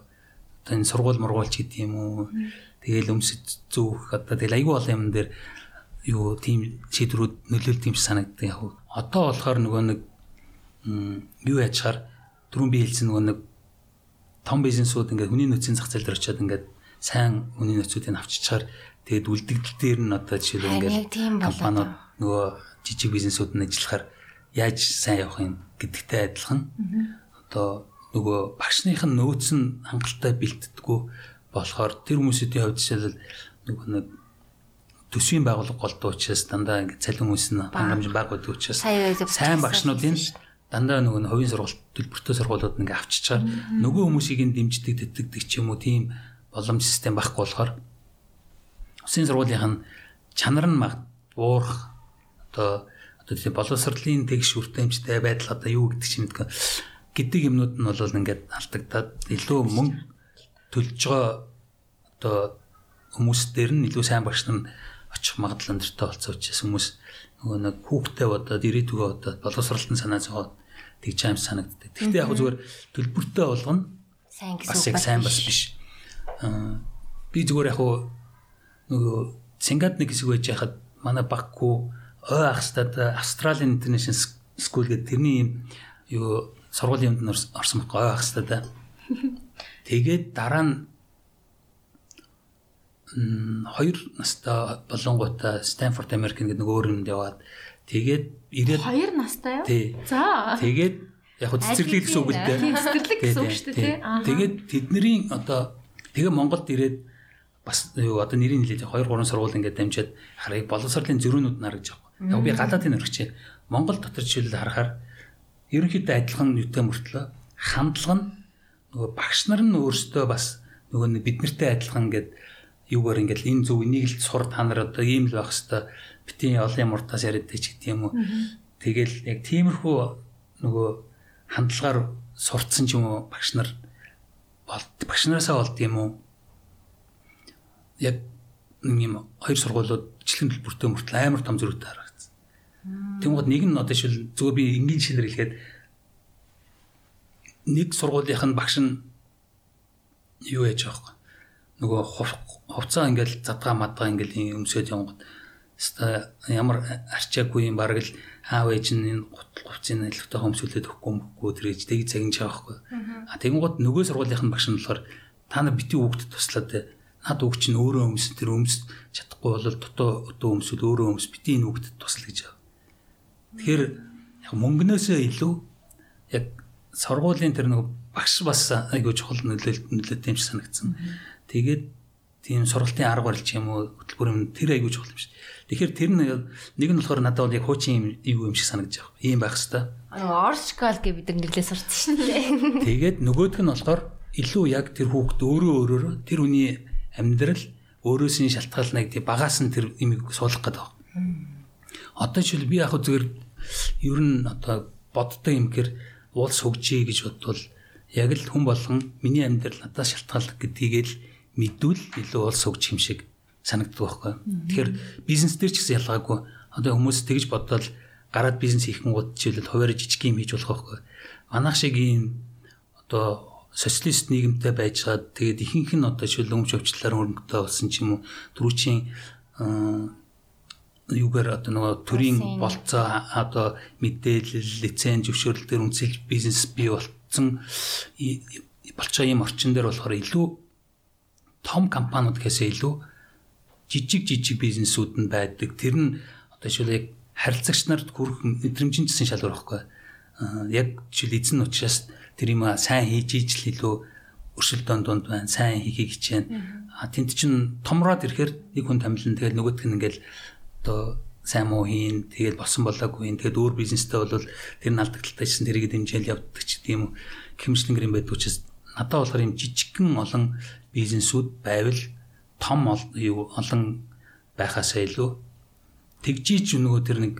одоо энэ сургууль мургуулч гэдэг юм уу. Тэгээл өмсөж зүүх одоо тэгэл айгүй олон юм дээр юу тийм шийдвэрүүд нөлөөлт юм санагддаг яг. Одоо болохоор нөгөө нэг юу яачаар түрүүн би хэлсэн нөгөө нэг том бизнесүүд ингээд хүний нөөцийн зах зээл дээр очиод ингээд сайн хүний нөөцүүдийг авчичаар тэгээд үлдэгдэл дээр нь одоо жишээ ингээд компаниуд нөгөө жижиг бизнесүүд нь ажиллахаар яаж сайн явах юм гэдэгтэй адилхан. Одоо нөгөө багшных нь нөөц нь хангалттай бэлтдэггүй болохоор тэр хүмүүсийн хувьд жишээлбэл нөгөө нэг төсвийн байгууллага голдуу учраас дандаа ингэ цалин хүмүүс нь хангамж бага байдаг учраас сайн багшнуудын дандаа нөгөө хувийн сургалт төлбөртэй сургуулиуд ингээ авчичаар нөгөө хүмүүсийг нь дэмждэг тэтгдэг ч юм уу тийм боломж систем байхгүй болохоор Усын сургуулийнх нь чанар нь маг буурах одоо одоо тийм боловсролын тэгш үртэмжтэй байдал одоо юу гэдэг чинь мэдгүй гэдэг юмнууд нь бол ингээд алдагдаад илүү мөнгө төлж байгаа одоо хүмүүс дээр нь илүү сайн багш нар очих магадлал өндөртэй болцоо учраас хүмүүс нөгөө нэг хүүхдээ бодоод ирээдүгөө бодоод боловсролтын санаа зовоод тэгж аим санагддаг. Гэхдээ яг зүгээр төлбөртэй болгоно сайн бас гэсэн үг сайн байна. бас биш. Аа би зүгээр яг нөгөө Сингад нэг хэсэг байж хахад манай Баку ой ахстад Австралийн International School гэдэг тэрний юм юу сургуулийн юмд орсон байхгүй ой ахстад. Тэгээд дараа нь хоёр настай болонгуудаа Stanford American гэдэг нэг өөр юмд яваад тэгээд ирээд Хоёр настай юу? тий За. Тэгээд яг хөө цэцэрлэг гэсэн үг л дээ. Цэцэрлэг гэсэн үг шүү дээ тий. Тэгээд тэдний одоо тэгээ Монголд ирээд бас юу одоо нэрийн нэлээд 2 3 сургууль ингээд дамжаад харыг боловсролын зөрүүнүүд наргаж байгаа. Яг би гадаадын өргөчээ Монгол дотор жишээлбэл харахаар ерөнхийдөө адилхан юутай мөртлөө хандлага нь нөгөө багш нар нь өөрсдөө бас нөгөө нэг бид нартэй адилхан ингээд юугаар ингээд энэ зөв энийг л сур та нар одоо ийм л байх хэвээр битийн олон муртаас яриад ч гэдэг юм уу. Тэгэл яг тиймэрхүү нөгөө хандлагаар сурцсан ч юм уу багш нар болт багш нараасаа болд юм уу яг юм хоёр сургуулиуд бичлэг төлбөртэй мөртл амар том зөрүүтэй харагдсан. Тэнгууд нэг нь одоо шил зүгээр би энгийн шилэр хэлэхэд нэг сургуулийнх нь багш нь юу яаж байгаа вэ? Нөгөө хувцаа ингээл задгаа мадгаа ингээл өмсөд явгод ямар арчаагүй юм бараг л аав ээж нь энэ гутал хувцсыг нэлэхтэй хөмсөлөд өгөхгүй мөхгүй тэр ээж тийг цагинж байгаа байхгүй. А тэгэнгუთ нөгөө сургуулийнх нь багш нь болохоор та нар бити хүүхдэд туслаад над үг чинь өөрөө өмс тэр өмс чадахгүй бол дутуу өдөө өмсөл өөрөө өмс бити энэ хүүхдэд тусал гэж. Тэгэхээр яг мөнгнөөсөө илүү яг сургуулийн тэр нэг багш бас айгүй чухал нөлөөлөлт нөлөөтэй юм шиг санагдсан. Тэгээд тийм сургалтын арга барил ч юм уу хөтөлбөр юм тэр айгүй чухал юм шиг. Тэгэхээр тэр нэг нь болохоор надад бол яг хуучин юм юм шиг санагдаж байгаа. Ийм байх хэвээр. Оршкал гэ бид нэрлээ сурцсан шүү дээ. Тэгээд нөгөөх нь болохоор илүү яг тэр хүүхд өөрөө өөрөөр тэр хүний амьдрал өөрөөс нь шалтгаалнаг тий багаас нь тэр имийг суулгах гэдэг. Одоо жишээл би яг зүгээр ер нь одоо бодтой юм гэхээр уулс хөгжиж гэж бодвол яг л хүн болгон миний амьдрал надаас шалтгаалдаг гэдгийг л мэдвэл илүү уулс хөгжих юм шиг санагддаг байхгүй. Тэгэхээр бизнес дээр ч гэсэн ялгаагүй. Одоо хүмүүс тэгж бодвол гараад бизнес хийх гот жишээлбэл хуваарь жижиг юм хийж болох байхгүй. Манайх шиг ийм одоо социалист нийгэмтэй байжгаад тэгээд ихэнх нь одоо жишээл өмч өвчлөлөөр хөрөнгөтэй болсон ч юм уу түрүүчийн юугаар одоо нөгөө төрийн болцоо одоо мэдээлэл лиценз зөвшөөрөл дээр үнэлж бизнес бий болцсон болцоо ийм орчин дээр болохоор илүү том компаниуд гэхээсээ илүү жижиг жижиг бизнесүүд нь байдаг. Тэр нь одоо жишээл яг харилцагч нарт хүрэх мэдрэмжийн гэсэн шалгуур байхгүй. Аа яг жишээл эзэн учраас тэр юм сайн хийж ижил илүү өршөлтөнд дунд байна. Сайн хийхийг хичээнэ. А тэнд чинь томроод ирэхээр нэг хүн томилно. тэгэл нөгөөдг нь ингээл одоо сайн муу хийн тэгэл болсон болоогүй хийн тэгээд өөр бизнестэй бол тэр нь алдагдaltaй гэсэн тэрийг дэмжээл явдаг ч тийм хэмжлэнгэр юм байдаг учраас надад болохоор юм жижигхэн олон бизнесүүд байвал том олон байхаасаа илүү тэгжиж нөгөө тэр нэг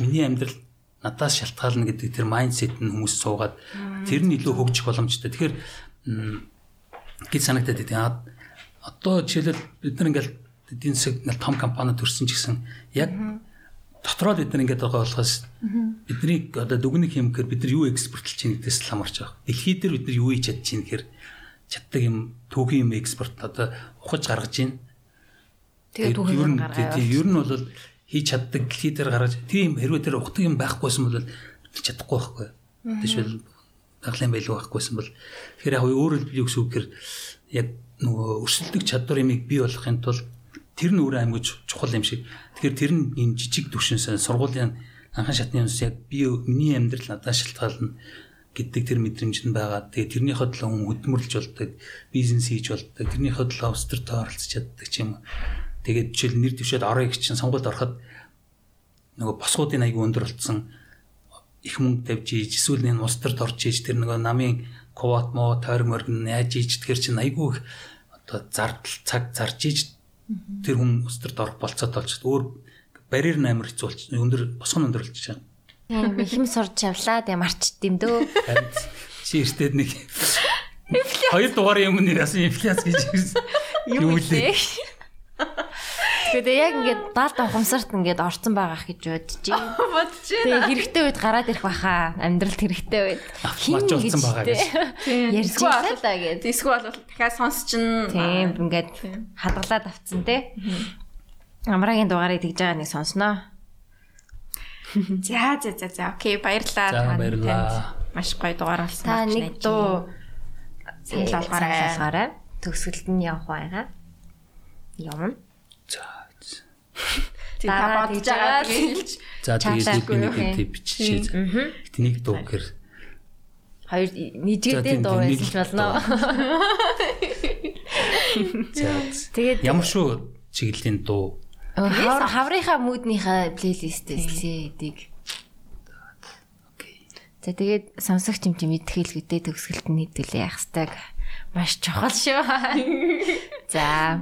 миний амьдрал надаас шалтгаална гэдэг тэр майндсет нь хүмүүс суугаад тэр нь илүү хөгжих боломжтой. Тэгэхээр гэж санагдаад байна. Одоо жишээлбэл бид нар ингээл эдийн засаг том компани төрсөн ч гэсэн яг дотроо бид нар ингээд байгаа болохоос бидний одоо дүгнэх юм гэхээр бид нар юу экспортлж чинь гэдээс л хамаарч байгаа. Дэлхий дээр бид нар юу хийж чадж чинь гэхээр чаддаг юм түүхийн юм экспорт одоо ухаж гаргаж чинь Тэгээд түүхийг гаргаад. тийм ер нь бол хийж чаддаг дэлхий дээр гаргаж тийм хэрвээ тэр ухдаг юм байхгүйсэн бол чадахгүй байхгүй. Тэшвэл даглын байлгүй байхгүйсэн бол тэгэхээр яг өөрөөр би юу гэсэн үг гэхээр яг нөгөө өрсөлдөг чадвар юмыг бий болохын тулд тэр нь өөрөө амьгаж чухал юм шиг. Тэгэхээр тэр нь энэ жижиг төвшинсээ сургуулийн анхан шатны юмс яг би миний амьдрал надад шалтгаална. гэдэг тэр мэдрэмж нь байгаа. Тэгээ тэрнийхээ төлөө хүн хөдөлмөрлж болдог, бизнес хийж болдог, тэрнийхээ төлөө өстөртөө оролцож чаддаг ч юм. Тэгээд жишээл нэр дэвшээд орё гэж чинь сонгуульд ороход нөгөө босгуудын аягүй өндөр болцсон их мөнгө тавьж ийж эсвэл энэ устарт орж ийж тэр нөгөө намын квот мо тойр морин яаж ийж тэр чинь айгүй одоо зардал цаг зарж ийж тэр хүн устарт орох болцоод болж өөр барьер амар хэцүү болчих. Өндөр босгон өндөр болчих Тийм ихм сурж явлаа. Тэгээ марчд юм дөө. харин чи эртээд нэг хоёр дугаарын өмнө яасан? Инфляц гэж юу лээ Тэгээд яг ингээд баалд ухамсарт ингээд орцсон байгаах гэж бодож байна. Бодож Тэгээ хэрэгтэй үед гараад ирэх баха. Амьдралд хэрэгтэй үед. марч болсон байгаа гэж. Л да гэж. Эсвэл бол дахиад сонс чин Тийм ингээд хадгалаад авцсан те. Амрагийн дугаарыг тэгж байгаа нэг сонсноо. За за за за. Окей, баярлалаа. За, баярлалаа. Маш гоё дугаар болсон. Та нэг дуу болгоорой. болгоорой. Төгсгөлд нь явах байгаа. Явна. За. Тэг та бодож байгаа хэлж. За тэгээд нэг тийм биччихээ. Гэтэ нэг дуу гэхэр. Хоёр тийм, дуу байсан ч нэг болно. Тэгээд Ямар шүү чиглэлийн дуу? Хавар хаврынхаа мүүднийхээ плейлистээс лээдэг. За тэгээд сонсогч юм чи мэдхийлгүүтэй төгсгөлт нь нийтүүлээ яах хэвээр маш чухал шүү. За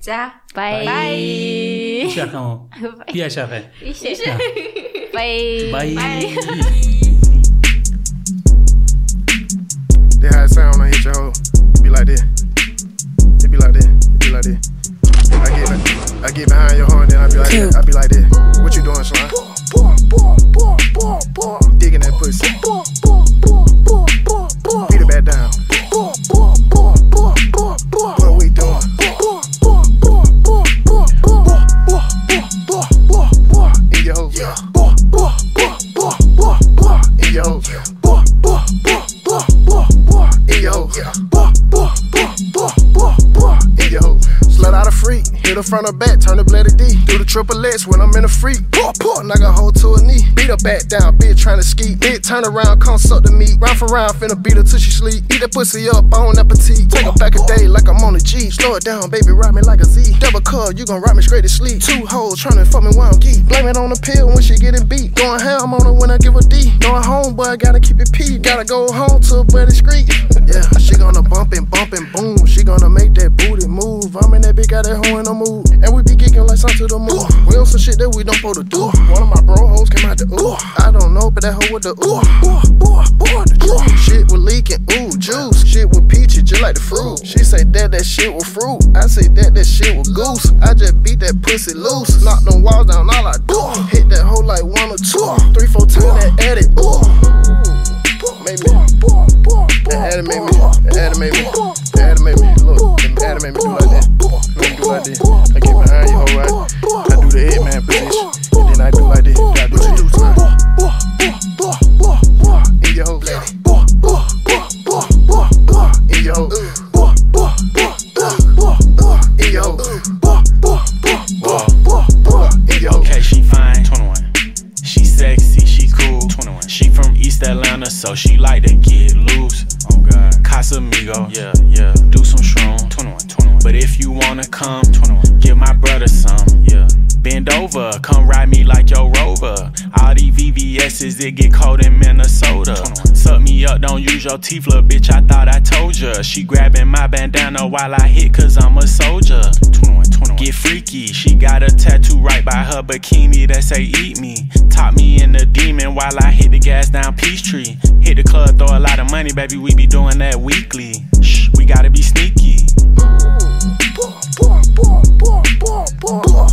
За. бай. Шахаа. Би ашаахаа. Бай. Bye. That how it sound when I hit your hoe. It be like that. It be like that. It be like that. I get I get behind your horn, then I be like that. I be like that. What you doing, son? Digging that pussy. Yeah. Boy, boy, boy, boy, boy, boy. Slut out a freak hit her front or back, turn the bloody D. Do the triple X when I'm in a freak. Pull, pull, knock a hoe to a knee. Beat her back down, bitch tryna ski. Bitch turn around, come suck the meat. Round for round, finna beat her till she sleep. Eat that pussy up, on appetite. Take her back a day like I'm on a G. Slow it down, baby, ride me like a Z. Double cup, you gon' ride me straight to sleep. Two hoes tryna fuck me while I'm geek. Blame it on the pill when she getting beat. Going ham on her when I give her D. Going home, boy, gotta keep it P. Gotta go home to a buddy street. Yeah, she gonna bump and bump and boom. She gonna make that booty move. I'm in that big got that hoe in the mood. And we be geeking like something to the moon. We on some shit that we don't supposed to do. One of my bro hoes came out the ooh. I don't know, but that hoe with the ooh. Ooh, ooh, ooh, the ooh. Shit was leaking, ooh, juice. Shit with peachy, just like the fruit. She say that that shit was fruit. I say that that shit was goose. I just beat that pussy loose. Knock them walls down, all I do. Hit that hoe like one or two. Three, four times that edit. Ooh. Made me. That animate me. That animate me. That animate me. Look, that animate me do like that. Let do like this. I get behind you, hoe right. I do the head man position. And then I do like this. I do what you do, son. In your hoe. In your hoe. In your hoe. In your hoe. Okay, she fine. 21. She sexy, she cool. 21. She from East Atlanta, so she like to get loose. God. Casamigo. Yeah, yeah. Do some shroom. 21, 21. But if you wanna come, 21. Give my brother some. Yeah. Bend over, come ride me like your rover. All these VVS's, it get cold in Minnesota. Suck me up, don't use your teeth, little bitch. I thought I told ya. She grabbing my bandana while I hit, cause I'm a soldier. 21, 21. Get freaky, she got a tattoo right by her bikini that say eat me. Top me in the demon while I hit the gas down Peachtree. Hit the club, throw a lot of money, baby. We be doing that weekly. Shh, we gotta be sneaky. Boom!